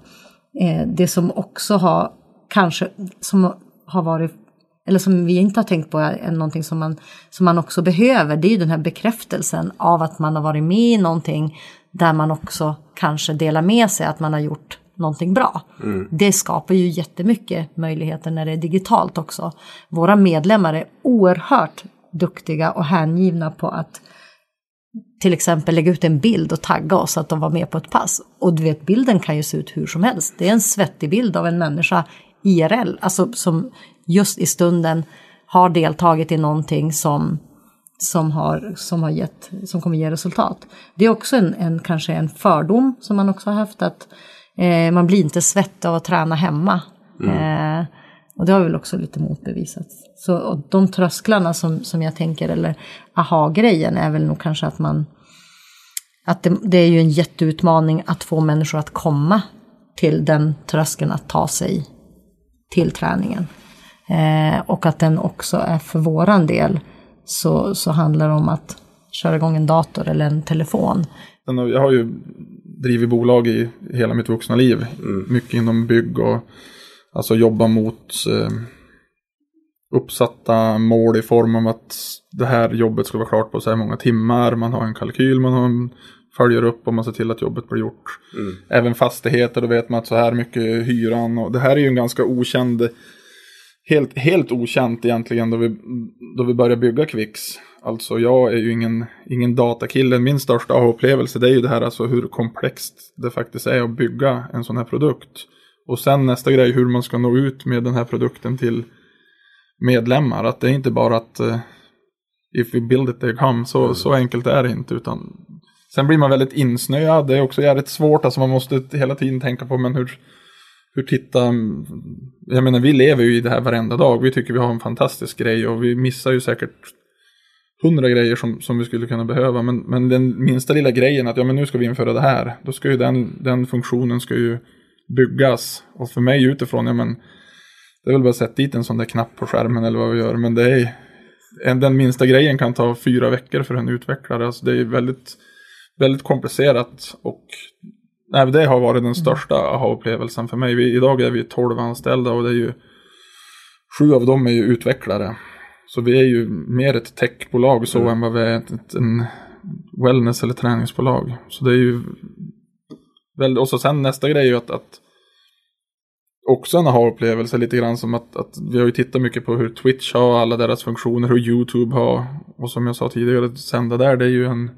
Eh, det som också har kanske som har varit eller som vi inte har tänkt på är någonting som man, som man också behöver, det är ju den här bekräftelsen av att man har varit med i någonting där man också kanske delar med sig att man har gjort någonting bra. Mm. Det skapar ju jättemycket möjligheter när det är digitalt också. Våra medlemmar är oerhört duktiga och hängivna på att till exempel lägga ut en bild och tagga oss att de var med på ett pass. Och du vet, bilden kan ju se ut hur som helst. Det är en svettig bild av en människa IRL, alltså som just i stunden har deltagit i någonting som, som, har, som, har gett, som kommer ge resultat. Det är också en, en kanske en fördom som man också har haft att eh, man blir inte svettig av att träna hemma. Mm. Eh, och det har väl också lite motbevisats. Så de trösklarna som, som jag tänker, eller aha-grejen är väl nog kanske att man att det, det, är ju en jätteutmaning att få människor att komma till den tröskeln att ta sig till träningen. Eh, och att den också är för våran del så, så handlar det om att köra igång en dator eller en telefon.
Jag har ju drivit bolag i hela mitt vuxna liv. Mm. Mycket inom bygg och alltså jobba mot eh, uppsatta mål i form av att det här jobbet ska vara klart på så här många timmar. Man har en kalkyl, man har en, följer upp och man ser till att jobbet blir gjort. Mm. Även fastigheter, då vet man att så här mycket hyran. Och det här är ju en ganska okänd helt, helt okänt egentligen då vi, då vi började bygga Quicks. Alltså jag är ju ingen, ingen datakille. Min största upplevelse det är ju det här alltså hur komplext det faktiskt är att bygga en sån här produkt. Och sen nästa grej hur man ska nå ut med den här produkten till medlemmar. Att det är inte bara att uh, if we build it they come. Så, mm. så enkelt är det inte. Utan sen blir man väldigt insnöad. Det är också jävligt svårt. Alltså man måste hela tiden tänka på men hur hur titta, jag menar vi lever ju i det här varenda dag. Vi tycker vi har en fantastisk grej och vi missar ju säkert hundra grejer som, som vi skulle kunna behöva. Men, men den minsta lilla grejen att ja men nu ska vi införa det här. Då ska ju den, den funktionen ska ju byggas. Och för mig utifrån, ja men det är väl bara att sätta dit en sån där knapp på skärmen eller vad vi gör. Men det är den minsta grejen kan ta fyra veckor för en utvecklare. Alltså det är väldigt, väldigt komplicerat och Nej, det har varit den mm. största aha-upplevelsen för mig. Vi, idag är vi 12 anställda och det är ju sju av dem är ju utvecklare. Så vi är ju mer ett techbolag så mm. än vad vi är ett, ett en wellness eller träningsbolag. Så det är ju väldigt, och så sen nästa grej är ju att, att också en aha-upplevelse lite grann som att, att vi har ju tittat mycket på hur Twitch har alla deras funktioner, hur YouTube har och som jag sa tidigare, att sända där det är ju en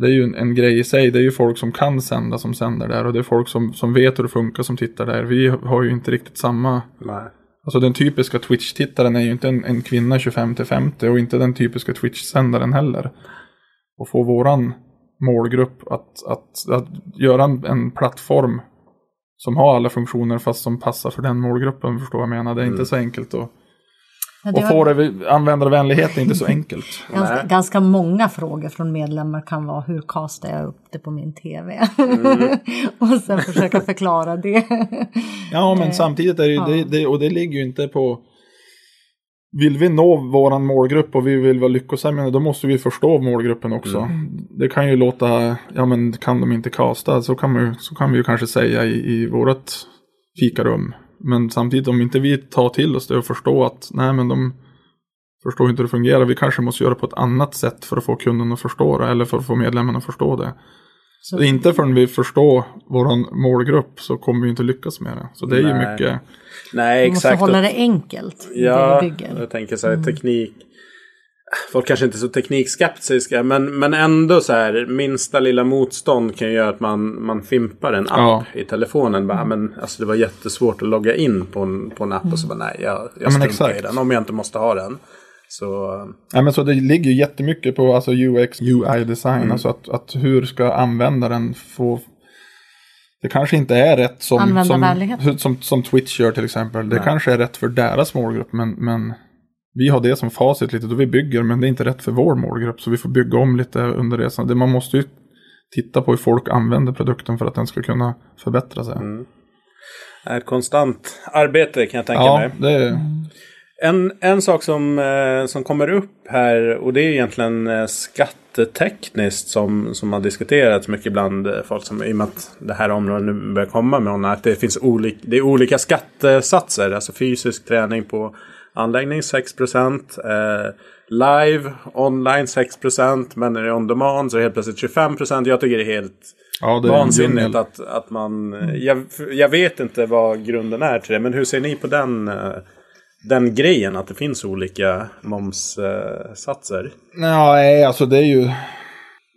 det är ju en, en grej i sig. Det är ju folk som kan sända som sänder där. Och det är folk som, som vet hur det funkar som tittar där. Vi har ju inte riktigt samma.
Nej.
Alltså den typiska Twitch-tittaren är ju inte en, en kvinna 25 till 50 och inte den typiska Twitch-sändaren heller. Och få våran målgrupp att, att, att göra en, en plattform som har alla funktioner fast som passar för den målgruppen, förstår jag menar. Det är inte så enkelt att
Ja,
och få
var
det, användarvänlighet är inte så enkelt.
ganska, ganska många frågor från medlemmar kan vara hur kastar jag upp det på min tv?
Mm.
och sen försöka förklara det.
Ja, men
Eh,
samtidigt är det, ju-
ja.
det, det, och det ligger ju inte på... Vill vi nå våran målgrupp och vi vill vara lyckosamma, då måste vi förstå målgruppen också. Det kan ju låta, ja men kan de inte kasta, så kan, man, så kan vi ju kanske säga i, i vårat fikarum. Men samtidigt om inte vi tar till oss det och förstår att, nej men de förstår inte hur det fungerar, vi kanske måste göra på ett annat sätt för att få kunden att förstå det, eller för att få medlemmarna att förstå det.
Så,
Så inte förrän vi förstår våran målgrupp så kommer vi inte lyckas med det. Så det är ju
Nej.
mycket...
Nej,
vi måste
exakt.
hålla det enkelt
Ja,
det vi bygger.
jag tänker så här teknik. Folk kanske inte är så teknikskeptiska men, men ändå så här minsta lilla motstånd kan ju göra att man, man fimpar en app
Ja.
i telefonen. Bara, men, alltså, det var jättesvårt att logga in på en, på en app och så bara nej jag, jag struntar i den om jag inte måste ha den. Så
Ja, men så det ligger ju jättemycket på alltså UX, UI-design. Alltså att, att hur ska användaren få... Det kanske inte är rätt som, som, som, som, Twitch gör till exempel. Det kanske är rätt för deras målgrupp men, men vi har det som facit lite då vi bygger men det är inte rätt för vår målgrupp. Så vi får bygga om lite under resan. Man måste ju titta på hur folk använder produkten för att den ska kunna förbättra sig.
är ett konstant arbete kan jag tänka
Ja,
mig.
det är...
En, en sak som, eh, som kommer upp här och det är egentligen eh, skattetekniskt som, som har diskuterats mycket bland eh, folk som i och med att det här området nu börjar komma med honom, att det finns olik, det är olika skattesatser. Alltså fysisk träning på anläggning 6 eh, live, online 6% men när det är on demand så är det helt plötsligt 25% Jag tycker det är helt
Ja, det är
vansinnigt att, att man... Jag, jag vet inte vad grunden är till det, men hur ser ni på den, eh, den grejen? Att det finns olika momssatser?
Nej, alltså det är ju...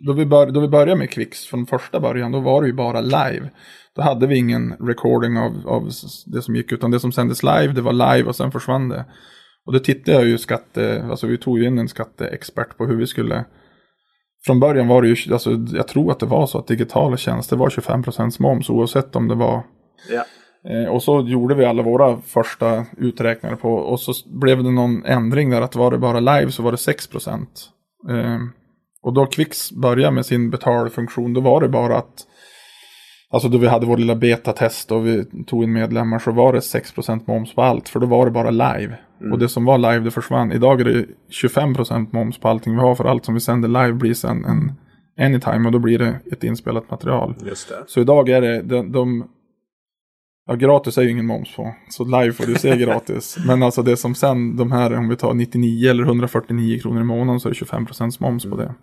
Då vi, bör, då vi började med Kvix från första början, då var det ju bara live. Då hade vi ingen recording av, av det som gick, utan det som sändes live, det var live och sen försvann det. Och då tittade jag ju skatte, alltså vi tog ju in en skatteexpert på hur vi skulle... Från början var det ju, alltså jag tror att det var så att digitala tjänster var 25% moms oavsett om det var
Ja.
Eh, och så gjorde vi alla våra första uträkningar på och så blev det någon ändring där att var det bara live så var det 6 procent. Eh, och då Kvix började med sin betalfunktion då var det bara att Alltså då vi hade vår lilla betatest och vi tog in medlemmar så var det 6% moms på allt. För då var det bara live. Och det som var live det försvann. Idag är det 25% moms på allting vi har. För allt som vi sänder live blir sen en anytime. Och då blir det ett inspelat material.
Just det.
Så idag är det de, de Ja, gratis är ju ingen moms på. Så live får du se gratis. Men alltså det som sen, de här, om vi tar 99 eller 149 kronor i månaden så är det 25% moms på det.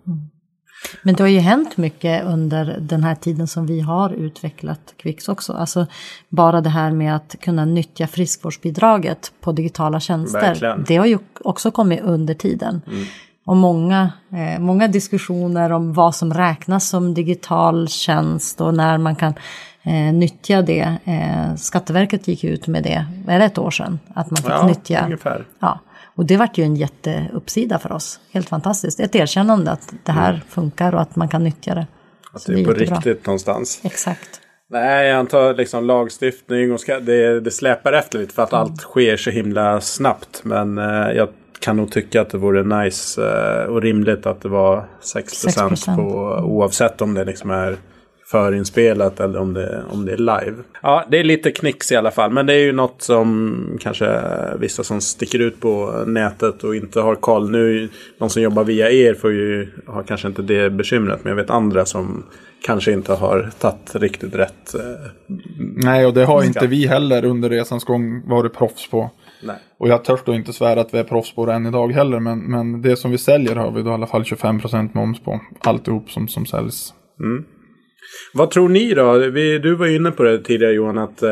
Men det har ju hänt mycket under den här tiden som vi har utvecklat Kvix också. Alltså bara det här med att kunna nyttja friskvårdsbidraget på digitala tjänster.
Verkligen.
Det har ju också kommit under tiden. Och många, eh, många diskussioner om vad som räknas som digital tjänst och när man kan eh, nyttja det. Eh, Skatteverket gick ut med det, är det ett år sedan? Att man fick
Ja,
nyttja.
ungefär.
Ja, och det vart ju en jätteuppsida för oss. Helt fantastiskt. Ett erkännande att det här funkar och att man kan nyttja det.
Att det är på riktigt någonstans.
Exakt.
Nej, jag antar liksom lagstiftning och ska, det, det släpar efter lite för att allt sker så himla snabbt. Men eh, jag kan nog tycka att det vore nice eh, och rimligt att det var 6%,
6%.
på oavsett om det liksom är förinspelat eller om det, om det är live. Ja, det är lite knix i alla fall. Men det är ju något som kanske vissa som sticker ut på nätet och inte har koll. Nu, de som jobbar via er får ju, har kanske inte det bekymret. Men jag vet andra som kanske inte har tagit riktigt rätt. Eh,
Nej, och det har inte vi heller under resans gång varit proffs på.
nej.
Och jag törs då inte svära att vi är proffs på det än idag heller. Men, men det som vi säljer har vi då i alla fall 25% moms på. Alltihop som, som säljs.
Vad tror ni då? Vi, du var inne på det tidigare Johan att eh,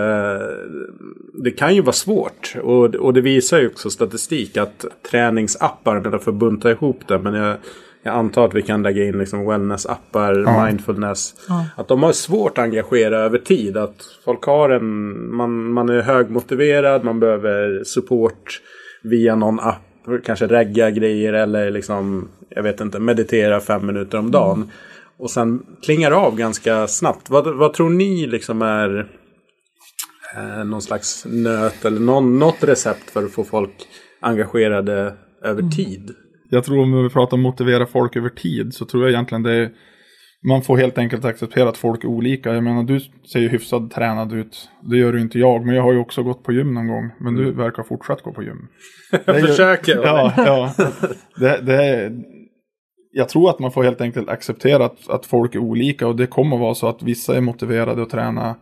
det kan ju vara svårt. Och, och det visar ju också statistik att träningsappar, för att bunta ihop det, men jag, jag antar att vi kan lägga in liksom wellness-appar,
Ja.
mindfulness.
Ja.
Att de har svårt att engagera över tid. Att folk har en, man, man är högmotiverad, man behöver support via någon app. Kanske regga grejer eller liksom, jag vet inte, meditera fem minuter om dagen. Och sen klingar av ganska snabbt. Vad, vad tror ni liksom är eh, någon slags nöt eller någon, något recept för att få folk engagerade över tid?
Jag tror om vi pratar om motivera folk över tid så tror jag egentligen det är man får helt enkelt acceptera att folk är olika. Jag menar du ser ju hyfsat tränad ut. Det gör ju inte jag. Men jag har ju också gått på gym någon gång. Men du verkar fortsatt gå på gym.
Jag försöker.
Ja, ja. Det, det jag tror att man får helt enkelt acceptera att, att folk är olika. Och det kommer vara så att vissa är motiverade att träna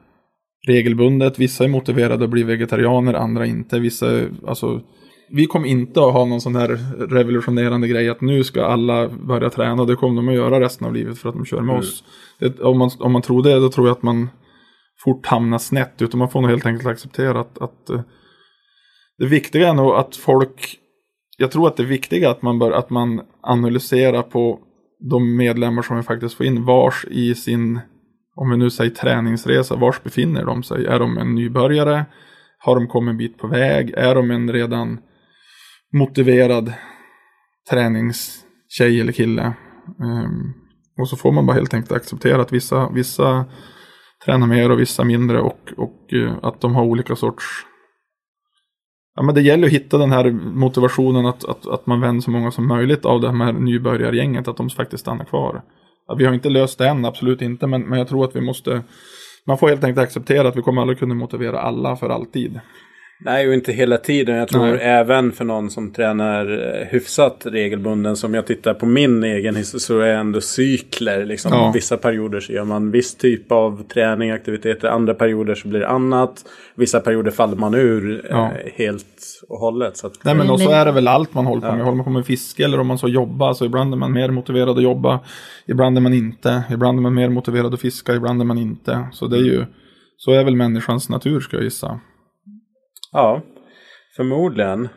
regelbundet. Vissa är motiverade att bli vegetarianer, andra inte. Vissa, alltså, vi kommer inte att ha någon sån här revolutionerande grej att nu ska alla börja träna. Det kommer de att göra resten av livet för att de kör med oss. Det, om, man, om man tror det, då tror jag att man fort hamnar snett. Utan man får nog helt enkelt acceptera att, att eh, det viktiga är nog att folk jag tror att det viktiga är att man, bör, att man analyserar på de medlemmar som vi faktiskt får in. Vars i sin, om vi nu säger träningsresa, vars befinner de sig? Är de en nybörjare? Har de kommit en bit på väg? Är de en redan motiverad träningstjej eller kille? Um, och så får man bara helt enkelt acceptera att vissa, vissa tränar mer och vissa mindre och, och eh, att de har olika sorts Ja, men det gäller att hitta den här motivationen att, att, att man vänder så många som möjligt av det här nybörjargänget, att de faktiskt stannar kvar. Ja, vi har inte löst det än, absolut inte, men, men jag tror att vi måste man får helt enkelt acceptera att vi kommer aldrig kunna motivera alla för alltid.
Nej, och inte hela tiden. Jag tror
Nej.
även för någon som tränar eh, hyfsat regelbunden. Som jag tittar på min egen historia så är det ändå cykler. Liksom.
Ja.
Vissa perioder så gör man viss typ av träning, aktiviteter. Andra perioder så blir det annat. Vissa perioder faller man ur eh,
Ja.
helt och hållet. Så att,
Nej men och så är det väl allt man håller på med. Håller man på med fiske eller om man så jobbar. Så ibland är man mer motiverad att jobba. Ibland är man inte. Ibland är man mer motiverad att fiska. Ibland är man inte. Så det är ju, så är väl människans natur ska jag gissa
ja, förmodligen.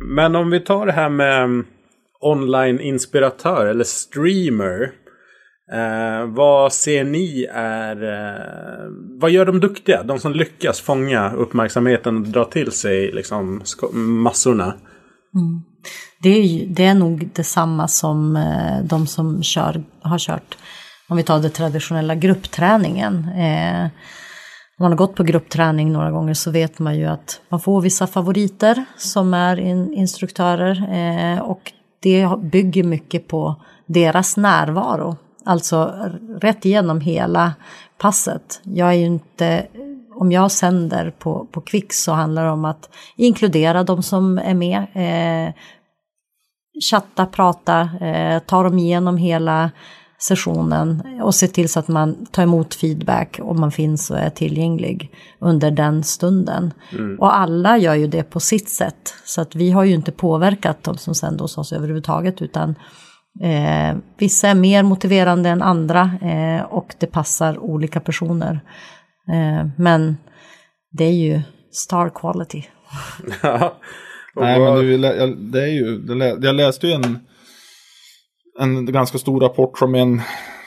Men om vi tar det här med mm, online-inspiratör eller streamer. Eh, vad ser ni är... Eh, vad gör de duktiga? De som lyckas fånga uppmärksamheten och dra till sig liksom, massorna. massorna.
Det är, ju, det är nog detsamma som eh, de som kör, har kört, om vi tar den traditionella gruppträningen. Eh, om man har gått på gruppträning några gånger så vet man ju att man får vissa favoriter som är in, instruktörer eh, och det bygger mycket på deras närvaro. Alltså rätt igenom hela passet. Jag är ju inte om jag sänder på, på Kvix så handlar det om att inkludera de som är med. Eh, chatta, prata, eh, ta dem igenom hela sessionen och se till så att man tar emot feedback om man finns och är tillgänglig under den stunden. Och alla gör ju det på sitt sätt. Så att vi har ju inte påverkat de som sänder hos oss överhuvudtaget utan eh, vissa är mer motiverande än andra eh, och det passar olika personer. Eh, men det är ju star quality.
Nej, men det, är ju lä- jag- det är ju, jag läste ju en, en ganska stor rapport som en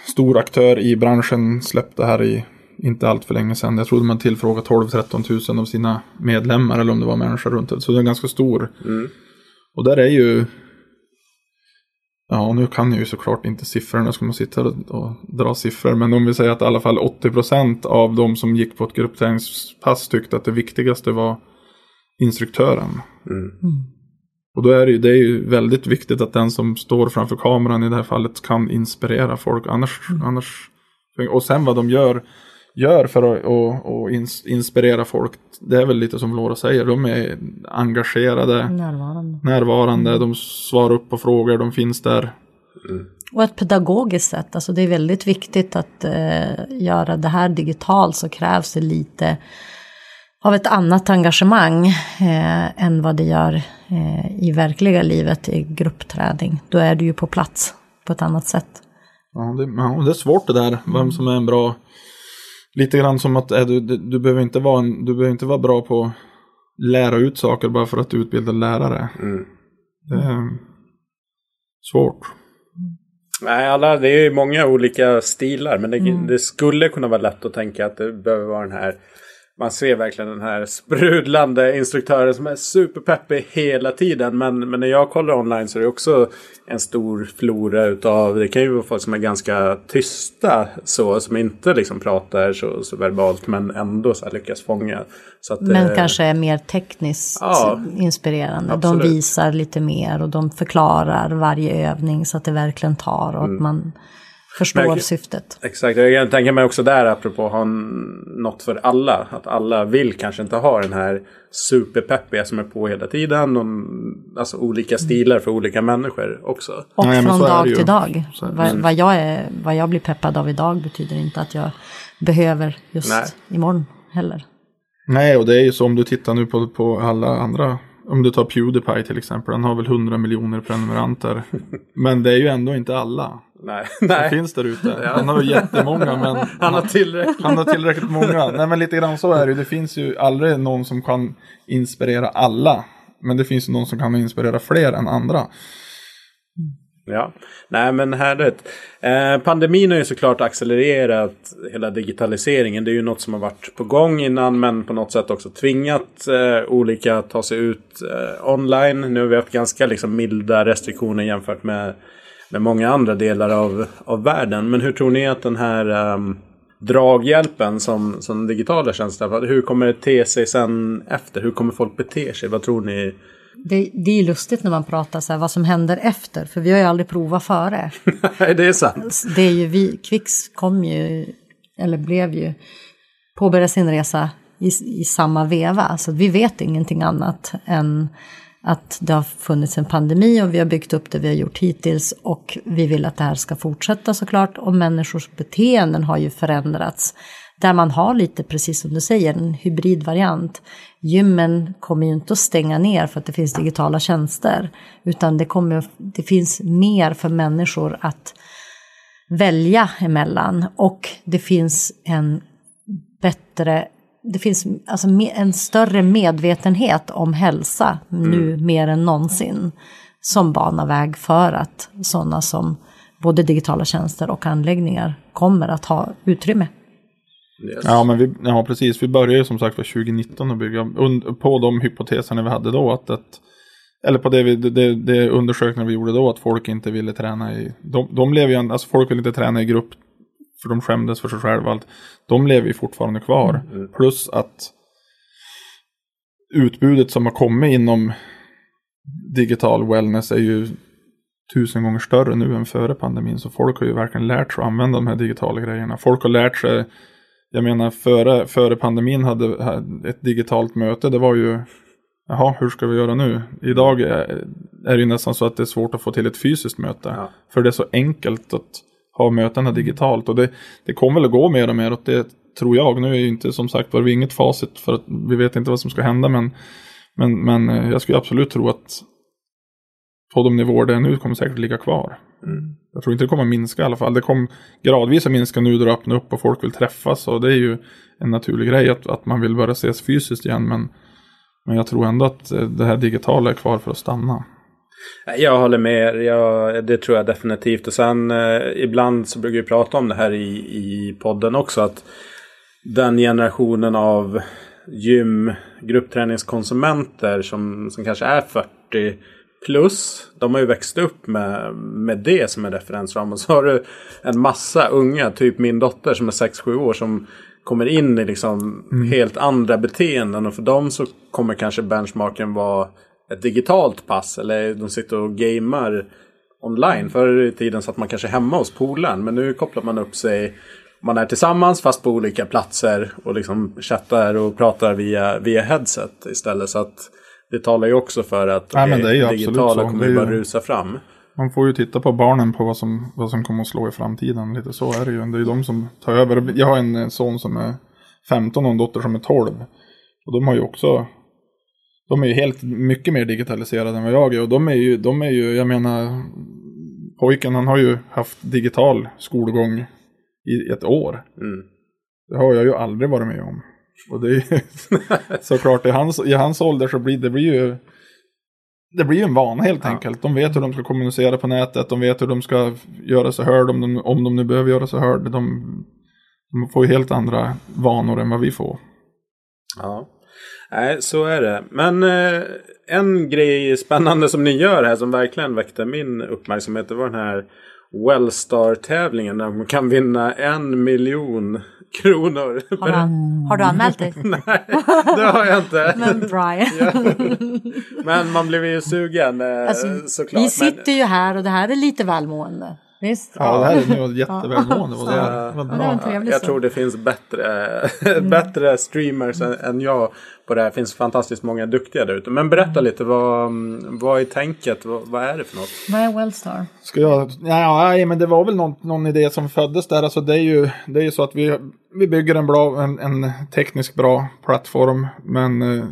stor aktör i branschen släppte här i inte allt för länge sedan. Jag tror man tillfrågat 12-13 tusen av sina medlemmar eller om det var människor runt det. Så det är ganska stor.
Mm.
Och där är ju Ja, nu kan jag ju såklart inte siffrorna, ska man sitta och, och dra siffror. Men om vi säger att i alla fall 80% av de som gick på ett gruppträningspass tyckte att det viktigaste var instruktören.
Mm.
Och då är det, ju, det är ju väldigt viktigt att den som står framför kameran i det här fallet kan inspirera folk. Annars, annars och sen vad de gör, gör för att och, och ins, inspirera folk. Det är väl lite som Laura säger. De är engagerade,
Närvarande.
närvarande, de svarar upp på frågor, de finns där.
Och ett pedagogiskt sätt, alltså det är väldigt viktigt att eh, göra det här digitalt så krävs det lite av ett annat engagemang eh, än vad det gör i verkliga livet i gruppträning. Då är du ju på plats på ett annat sätt.
Ja, det, ja, det är svårt det där, vem som är en bra... Lite grann som att är du, du, du, behöver inte vara en, du behöver inte vara bra på lära ut saker bara för att utbilda lärare.
Mm.
Det är svårt.
Nej, alla, det är ju många olika stilar. Men det,
Mm.
det skulle kunna vara lätt att tänka att det behöver vara den här. Man ser verkligen den här sprudlande instruktören som är superpeppig hela tiden. Men, men när jag kollar online så är det också en stor flora utav. Det kan ju vara folk som är ganska tysta. Så, som inte liksom pratar så, så verbalt. Men ändå så lyckas fånga. Så att,
Men
eh,
kanske är mer tekniskt
Ja,
inspirerande.
absolut.
De visar lite mer och de förklarar varje övning så att det verkligen tar och att man förstår
Mm. Men-
syftet.
Exakt, jag kan tänka mig också där apropå ha något för alla. Att alla vill kanske inte ha den här superpeppiga som är på hela tiden. Och, alltså olika stilar för olika människor också.
Och
Nej,
från dag till dag. Vad, vad, jag är, vad jag blir peppad av idag betyder inte att jag behöver just
Nej.
imorgon heller.
Nej, och det är ju så om du tittar nu på, på alla andra. Om du tar Pewdiepie till exempel. Han har väl 100 miljoner prenumeranter. men det är ju ändå inte alla.
Nej,
som
nej.
finns där ute. Han har ju jättemånga men
Han har tillräckligt.
han har tillräckligt många. Nej men lite grann så är det ju. Det finns ju aldrig någon som kan inspirera alla. Men det finns ju någon som kan inspirera fler än andra.
Ja, nej men härligt. Eh, pandemin har ju såklart accelererat hela digitaliseringen. Det är ju något som har varit på gång innan men på något sätt också tvingat eh, olika att ta sig ut eh, online. Nu har vi haft ganska liksom, milda restriktioner jämfört med, med många andra delar av, av världen. Men hur tror ni att den här ehm, draghjälpen som, som digitala tjänster, hur kommer det te sig sen efter? Hur kommer folk bete sig? Vad tror ni?
Det, det är lustigt när man pratar så här vad som händer efter, för vi har ju aldrig provat före.
Nej, det är sant.
Det är ju vi, Kvix kom ju, eller blev ju, påbörjade sin resa i, i samma veva. Så vi vet ingenting annat än att det har funnits en pandemi och vi har byggt upp det vi har gjort hittills och vi vill att det här ska fortsätta såklart. Och människors beteenden har ju förändrats. Där man har lite, precis som du säger, en hybridvariant. Gymmen kommer ju inte att stänga ner för att det finns digitala tjänster. Utan det, kommer, det finns mer för människor att välja emellan. Och det finns en bättre, det finns alltså en större medvetenhet om hälsa nu mer än någonsin. Som banar väg för att sådana som både digitala tjänster och anläggningar kommer att ha utrymme.
Yes.
Ja, men vi, ja, precis. Vi började ju som sagt för 2019 att bygga på de hypoteserna vi hade då. Att, att, eller på det, vi, det, det undersökningar vi gjorde då, att folk inte ville träna i... De, de lever ju, alltså folk vill inte träna i grupp för de skämdes för sig själva. Allt. De lever ju fortfarande kvar. Plus att utbudet som har kommit inom digital wellness är ju tusen gånger större nu än före pandemin. Så folk har ju verkligen lärt sig att använda de här digitala grejerna. Folk har lärt sig, jag menar före, före pandemin hade ett digitalt möte, det var ju Jaha, hur ska vi göra nu? Idag är, är det ju nästan så att det är svårt att få till ett fysiskt möte.
Ja.
För det är så enkelt att ha mötena digitalt. Och det, det kommer väl att gå mer och mer åt det, tror jag. Nu är ju inte som sagt var vi inget facit för att vi vet inte vad som ska hända. Men, men, men eh, jag skulle absolut tro att på de nivåer det är nu kommer säkert ligga kvar. Jag tror inte det kommer minska i alla fall. Det kommer gradvis att minska nu när det öppnar upp och folk vill träffas. Och det är ju en naturlig grej att, att man vill börja ses fysiskt igen. Men, men jag tror ändå att eh, det här digitala är kvar för att stanna.
Jag håller med. Jag, det tror jag definitivt. Och sen eh, ibland så brukar vi prata om det här i, i podden också. Att den generationen av gym, gruppträningskonsumenter som, som kanske är 40 plus. De har ju växt upp med, med det som en referensram. Och så har du en massa unga, typ min dotter som är 6-7 år. som kommer in i liksom helt andra beteenden. Och för dem så kommer kanske benchmarken vara ett digitalt pass. Eller de sitter och gamer online. Förr i tiden satt man kanske hemma hos polaren. Men nu kopplar man upp sig. Man är tillsammans fast på olika platser. Och liksom chattar och pratar via, via headset istället. Så att det talar ju också för att
Nej, men det
digitala kommer ju bara rusa fram.
Man får ju titta på barnen på vad som, vad som kommer att slå i framtiden. Lite så är det ju. Det är ju de som tar över. Jag har en eh, son som är 15 och en dotter som är 12. Och de har ju också de är ju helt mycket mer digitaliserade än vad jag är. Och de är ju, de är ju jag menar, pojken han har ju haft digital skolgång i ett år.
Mm.
Det har jag ju aldrig varit med om. Och det är ju såklart i hans, i hans ålder så blir det blir ju det blir ju en vana helt
Ja.
enkelt. De vet hur de ska kommunicera på nätet, de vet hur de ska göra sig hörd om de, om de nu behöver göra sig hörd. De, de får ju helt andra vanor än vad vi får.
Ja. Nej, så är det. Men eh, en grej spännande som ni gör här som verkligen väckte min uppmärksamhet. Det var den här Wellstar-tävlingen där man kan vinna en miljon kronor.
Har du, har du anmält dig?
Nej, det har jag inte.
Men Brian.
Men man blev ju sugen eh,
Alltså,
såklart.
vi sitter ju här och det här är lite välmående. Visst?
Ja, det här är nu jättevälmående.
Ja.
Ja, det var
bra.
en trevlig
Jag tror det finns bättre, bättre streamers än, än jag på det här. Det finns fantastiskt många duktiga där ute. Men berätta lite, vad, mm, vad är tänket? Vad, vad är det för något?
Vad är Wellstar?
Ska jag? Ja, nej, men det var väl någon, någon idé som föddes där. Alltså det är ju, det är ju så att vi, vi bygger en, bra, en, en tekniskt bra plattform. Men eh,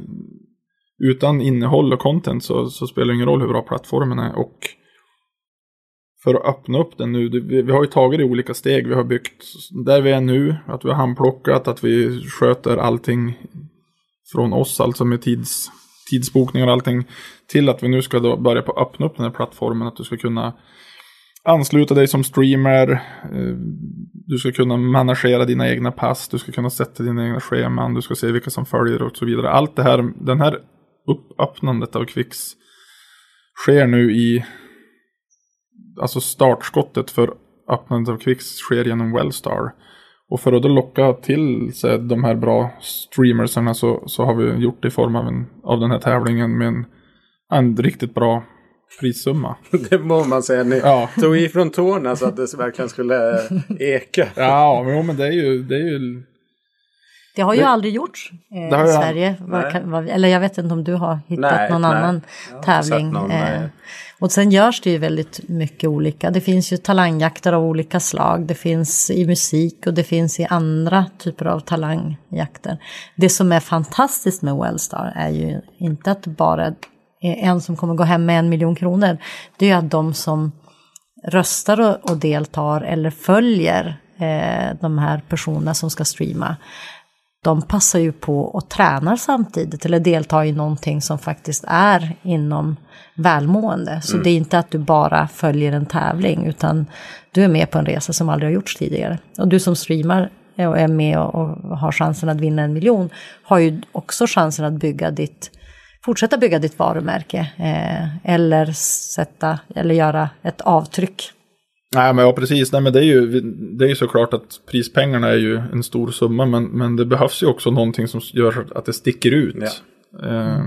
utan innehåll och content så, så spelar det ingen roll hur bra plattformen är. Och för att öppna upp den nu, vi, har ju tagit det i olika steg. Vi har byggt där vi är nu, att vi har handplockat, att vi sköter allting från oss, alltså med tids, tidsbokningar och allting. Till att vi nu ska då börja på att öppna upp den här plattformen, att du ska kunna ansluta dig som streamer. Eh, du ska kunna managera dina egna pass, du ska kunna sätta dina egna scheman, du ska se vilka som följer och så vidare. Allt det här, den här öppnandet av Kvicks sker nu i, alltså startskottet för öppnandet av Quicks sker genom Wellstar. Och för att då locka till sig de här bra streamersarna så, så har vi gjort det i form av, en, av den här tävlingen med en, en riktigt bra prissumma.
Det må man säga. Ni
Ja.
tog ifrån tårna så att det verkligen skulle eka.
Ja, men, jo, men det är ju, det är ju
Det har ju
Det-
aldrig gjorts eh,
Det har
i Sverige. Kan, vad, eller jag vet inte om du har hittat
Nej,
någon
nej.
annan
Jag har inte
tävling.
sett någon,
eh,
nej
och sen görs det ju väldigt mycket olika. Det finns ju talangjakter av olika slag. Det finns i musik och det finns i andra typer av talangjakter. Det som är fantastiskt med Wellstar är ju inte att det bara är en som kommer gå hem med en miljon kronor. Det är ju att de som röstar och, och deltar eller följer eh, de här personerna som ska streama de passar ju på och tränar samtidigt eller deltar i någonting som faktiskt är inom välmående. Så det är inte att du bara följer en tävling utan du är med på en resa som aldrig har gjorts tidigare. Och du som streamar och är med och, och har chansen att vinna en miljon har ju också chansen att bygga ditt fortsätta bygga ditt varumärke eh, eller sätta eller göra ett avtryck
Nej men ja precis, nej men det är ju, det är ju såklart att prispengarna är ju en stor summa men, men det behövs ju också någonting som gör att det sticker ut.
Ja.
Eh,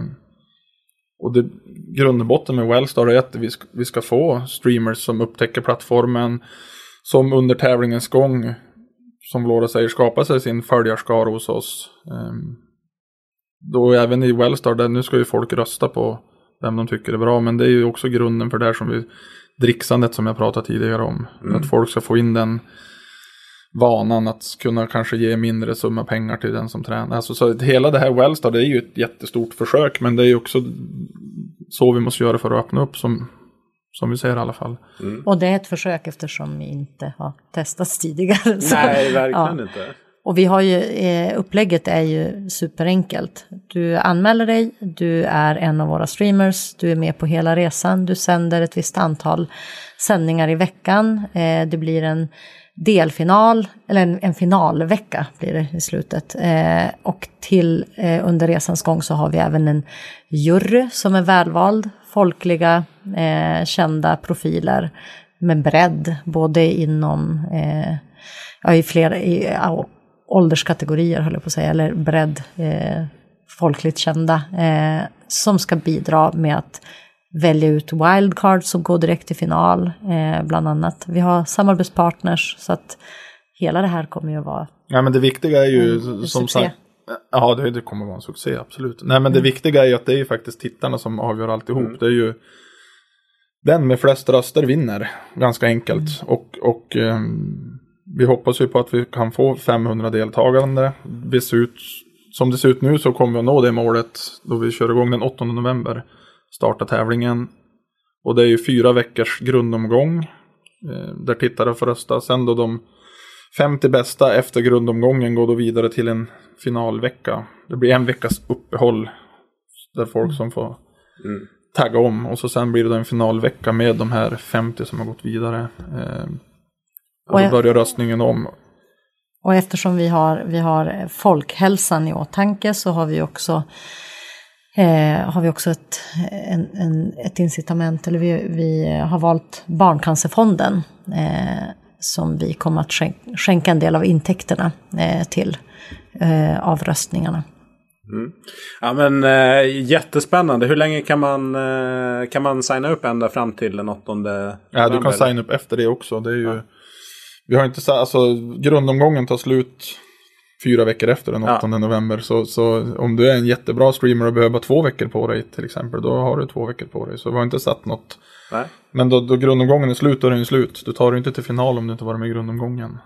och det, grund och botten med Wellstar är att vi ska, vi ska få streamers som upptäcker plattformen, som under tävlingens gång, som Laura säger, skapar sig sin följarskara hos oss. Eh, då även i Wellstar, där nu ska ju folk rösta på vem de tycker är bra, men det är ju också grunden för det här som vi dricksandet som jag pratade tidigare om. Att folk ska få in den vanan att kunna kanske ge mindre summa pengar till den som tränar. Alltså, så hela det här Wellstar det är ju ett jättestort försök men det är ju också så vi måste göra för att öppna upp som, som vi ser i alla fall.
Och det är ett försök eftersom vi inte har testats tidigare. Så-
Nej, verkligen
Ja.
inte.
Och vi har ju, eh, upplägget är ju superenkelt. Du anmäler dig, du är en av våra streamers, du är med på hela resan, du sänder ett visst antal sändningar i veckan. Eh, det blir en delfinal, eller en, en finalvecka blir det i slutet. Eh, och till eh, under resans gång så har vi även en jury som är välvald, folkliga, eh, kända profiler med bredd, både inom eh, ja, i flera i, ålderskategorier, höll jag på att säga, eller bredd, eh, folkligt kända, eh, som ska bidra med att välja ut wildcards som går direkt till final, eh, bland annat. Vi har samarbetspartners, så att hela det här kommer ju att vara
Ja men det viktiga är ju
en
som
succé.
sagt. Ja det, kommer vara en succé absolut. Nej men det viktiga är ju att det är ju faktiskt tittarna som avgör alltihop. Det är ju den med flest röster vinner ganska enkelt. Och, och ehm, vi hoppas ju på att vi kan få 500 deltagande. Det ser ut, som det ser ut nu så kommer vi att nå det målet då vi kör igång den 8 november. Starta tävlingen. Och det är ju fyra veckors grundomgång. Eh, där tittare får rösta. Sen då de 50 bästa efter grundomgången går då vidare till en finalvecka. Det blir en veckas uppehåll. Där folk som får
Mm.
tagga om. Och så sen blir det en finalvecka med de här 50 som har gått vidare. Och då börjar röstningen om.
Och eftersom vi har, vi har folkhälsan i åtanke så har vi också, eh, har vi också ett, en, en, ett incitament, eller vi, vi har valt Barncancerfonden eh, som vi kommer att skänka, skänka en del av intäkterna eh, till eh, av röstningarna.
Ja men eh, jättespännande. Hur länge kan man, eh, kan man signa upp ända fram till den 8
Ja, du kan signa upp efter det också. Det är ju, Vi har inte sa- alltså grundomgången tar slut fyra veckor efter den 8
Ja.
november. Så, så om du är en jättebra streamer och behöver två veckor på dig till exempel, då har du två veckor på dig. Så vi har inte satt något.
Nej.
Men då, då grundomgången är slut, då är den slut. Du tar du inte till final om du inte varit med i grundomgången.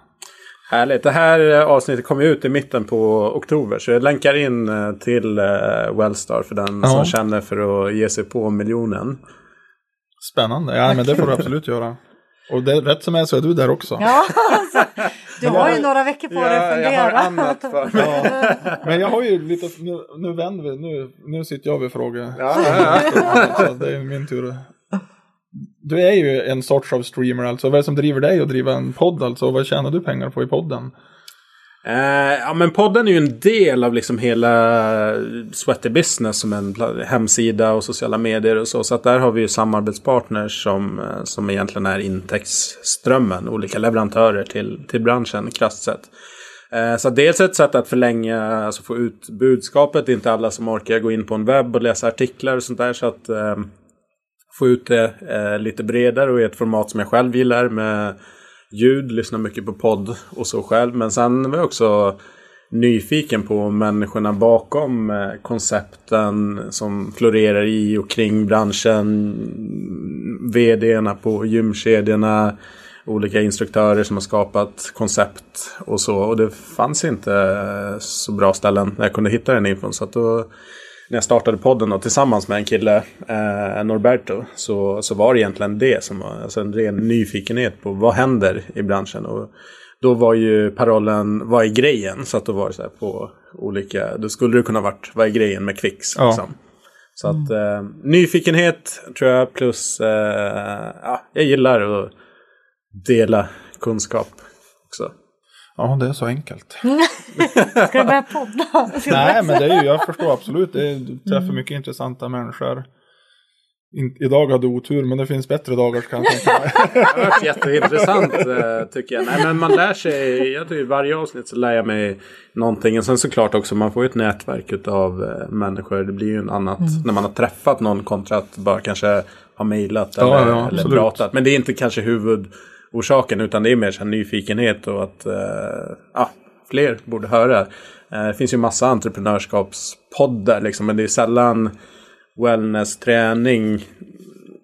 Härligt. Det här eh, avsnittet kommer ut i mitten på oktober. Så jag länkar in eh, till eh, Wellstar för den
Ja.
som känner för att ge sig på miljonen.
Spännande, ja men det får du absolut göra. Och det, rätt som är så är du där också.
Ja, alltså, du har ju några veckor på dig att
jag, jag har
fundera.
annat för mig.
Ja. Men jag har ju lite, nu, nu vänder vi, nu, nu sitter jag vid frågor.
Ja, ja, ja.
Så det är min tur. Du är ju en sorts av streamer alltså. Vad är det som driver dig att driva en podd alltså? Vad tjänar du pengar på i podden?
Eh, ja men podden är ju en del av liksom hela Sweaty Business som en hemsida och sociala medier och så. Så att där har vi ju samarbetspartners som, eh, som egentligen är intäktsströmmen. Olika leverantörer till, till branschen krasst sett. Eh, Så dels ett sätt att förlänga, alltså få ut budskapet. Det är inte alla som orkar gå in på en webb och läsa artiklar och sånt där. Så att eh, få ut det eh, lite bredare och i ett format som jag själv gillar med ljud, lyssnar mycket på podd och så själv. Men sen var jag också nyfiken på människorna bakom eh, koncepten som florerar i och kring branschen. VDerna på gymkedjorna, olika instruktörer som har skapat koncept och så. Och det fanns inte så bra ställen där jag kunde hitta den infon. Så att då när jag startade podden då, tillsammans med en kille, eh, Norberto, så, så var det egentligen det som var alltså en ren nyfikenhet på vad händer i branschen. Och då var ju parollen vad är grejen? Så att då var det så här på olika, då skulle det kunna varit vad är grejen med Kvix?
Ja.
Liksom. Så att eh, nyfikenhet tror jag plus eh, ja, jag gillar att dela kunskap också.
Ja, det är så enkelt.
Ska du börja podda?
Nej, men det är ju, jag förstår absolut. Det är, du träffar mycket intressanta människor. In, idag hade du otur, men det finns bättre dagar kan jag tänka mig.
Det har varit jätteintressant eh, tycker jag. Nej, men man lär sig, jag tycker varje avsnitt så lär jag mig någonting. Och sen såklart också man får ju ett nätverk av eh, människor. Det blir ju en annat när man har träffat någon kontra att bara kanske ha mejlat
Ja,
eller,
ja,
eller pratat. Men det är inte kanske huvudorsaken utan det är mer så nyfikenhet och att eh, ja, fler borde höra. Eh, det finns ju massa entreprenörskapspoddar liksom, men det är sällan wellness, träning,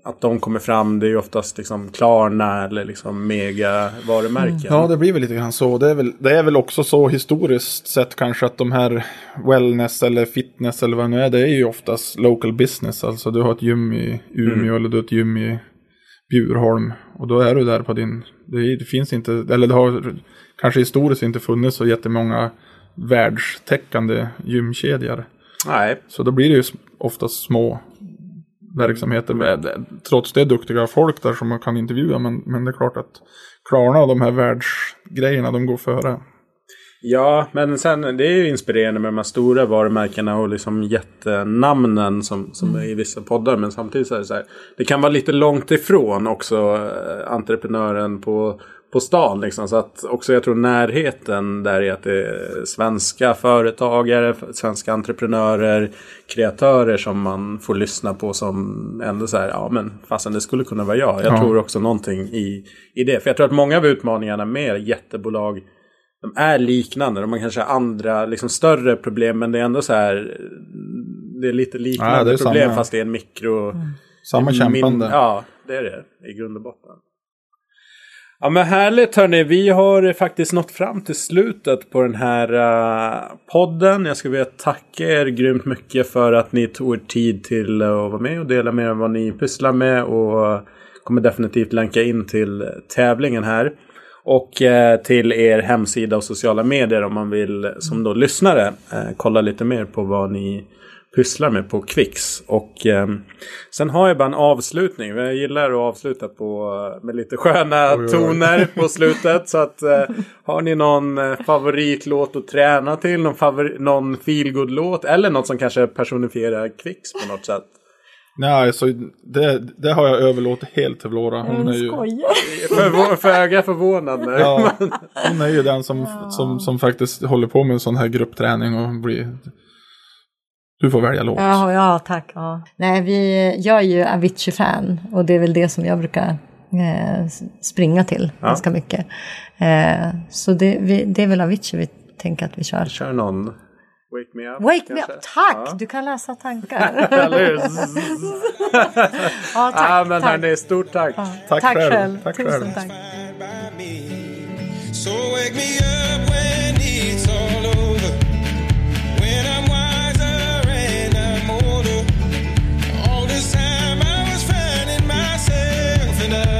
att de kommer fram. Det är ju oftast liksom Klarna eller liksom mega varumärken.
Ja, det blir väl lite grann så. Det är väl, det är väl också så historiskt sett kanske att de här wellness eller fitness eller vad det nu är, det är ju oftast local business. Alltså du har ett gym i Umeå eller du har ett gym i Bjurholm. Och då är du där på din, det, är- det finns inte, eller det har kanske historiskt inte funnits så jättemånga världstäckande gymkedjor.
Nej,
Så då blir det ju oftast små verksamheter. Trots det duktiga folk där som man kan intervjua. Men, men det är klart att Klarna och de här världsgrejerna, de går före.
Ja, men sen det är ju inspirerande med de här stora varumärkena och liksom jättenamnen som, som är i vissa poddar. Men samtidigt så är det så här. Det kan vara lite långt ifrån också eh, entreprenören på, på stan. Liksom. Så att också jag tror närheten där är att det är svenska företagare, svenska entreprenörer, kreatörer som man får lyssna på som ändå så här, ja men fasen det skulle kunna vara jag. Jag
Ja.
tror också någonting i, i det. För jag tror att många av utmaningarna med jättebolag de är liknande. De har kanske andra, liksom större problem. Men det är ändå så här. Det är lite liknande
Ja, är
problem
samma.
fast det är en mikro.
Samma kämpande.
Min, ja, det är det i grund och botten. Ja men härligt hörni. Vi har faktiskt nått fram till slutet på den här uh, podden. Jag skulle vilja tacka er grymt mycket för att ni tog er tid till att vara med och dela med er vad ni pysslar med. Och kommer definitivt länka in till tävlingen här. Och uh, till er hemsida och sociala medier om man vill som då lyssnare uh, kolla lite mer på vad ni pysslar med på Kvix. Och eh, sen har jag bara en avslutning. Jag gillar att avsluta på, med lite sköna oj, oj. toner på slutet. Så att eh, har ni någon eh, favoritlåt att träna till? Någon, favori, någon feelgood-låt? Eller något som kanske personifierar Kvix på något sätt?
Nej, alltså, det, det har jag överlåtit helt till Vlora.
Hon är ju...
För, föga förvånad.
Ja, hon är ju den som, som, som faktiskt håller på med sån här gruppträning och blir du får välja låt.
Ja, ja tack. Ja. Nej, vi, jag är ju Avicii-fan och det är väl det som jag brukar eh, springa till ja. ganska mycket. Eh, så det, vi, det är väl Avicii vi tänker att vi kör. Vi
kör någon Wake Me Up.
Wake kanske? Me Up, tack! Ja. Du kan läsa tankar.
ja, tack. Ja, men tack. Hörni, stort tack. Ja.
Tack,
tack
själv.
själv.
Tack
Tusen
själv.
tack.
So wake me up when it's all over. dinner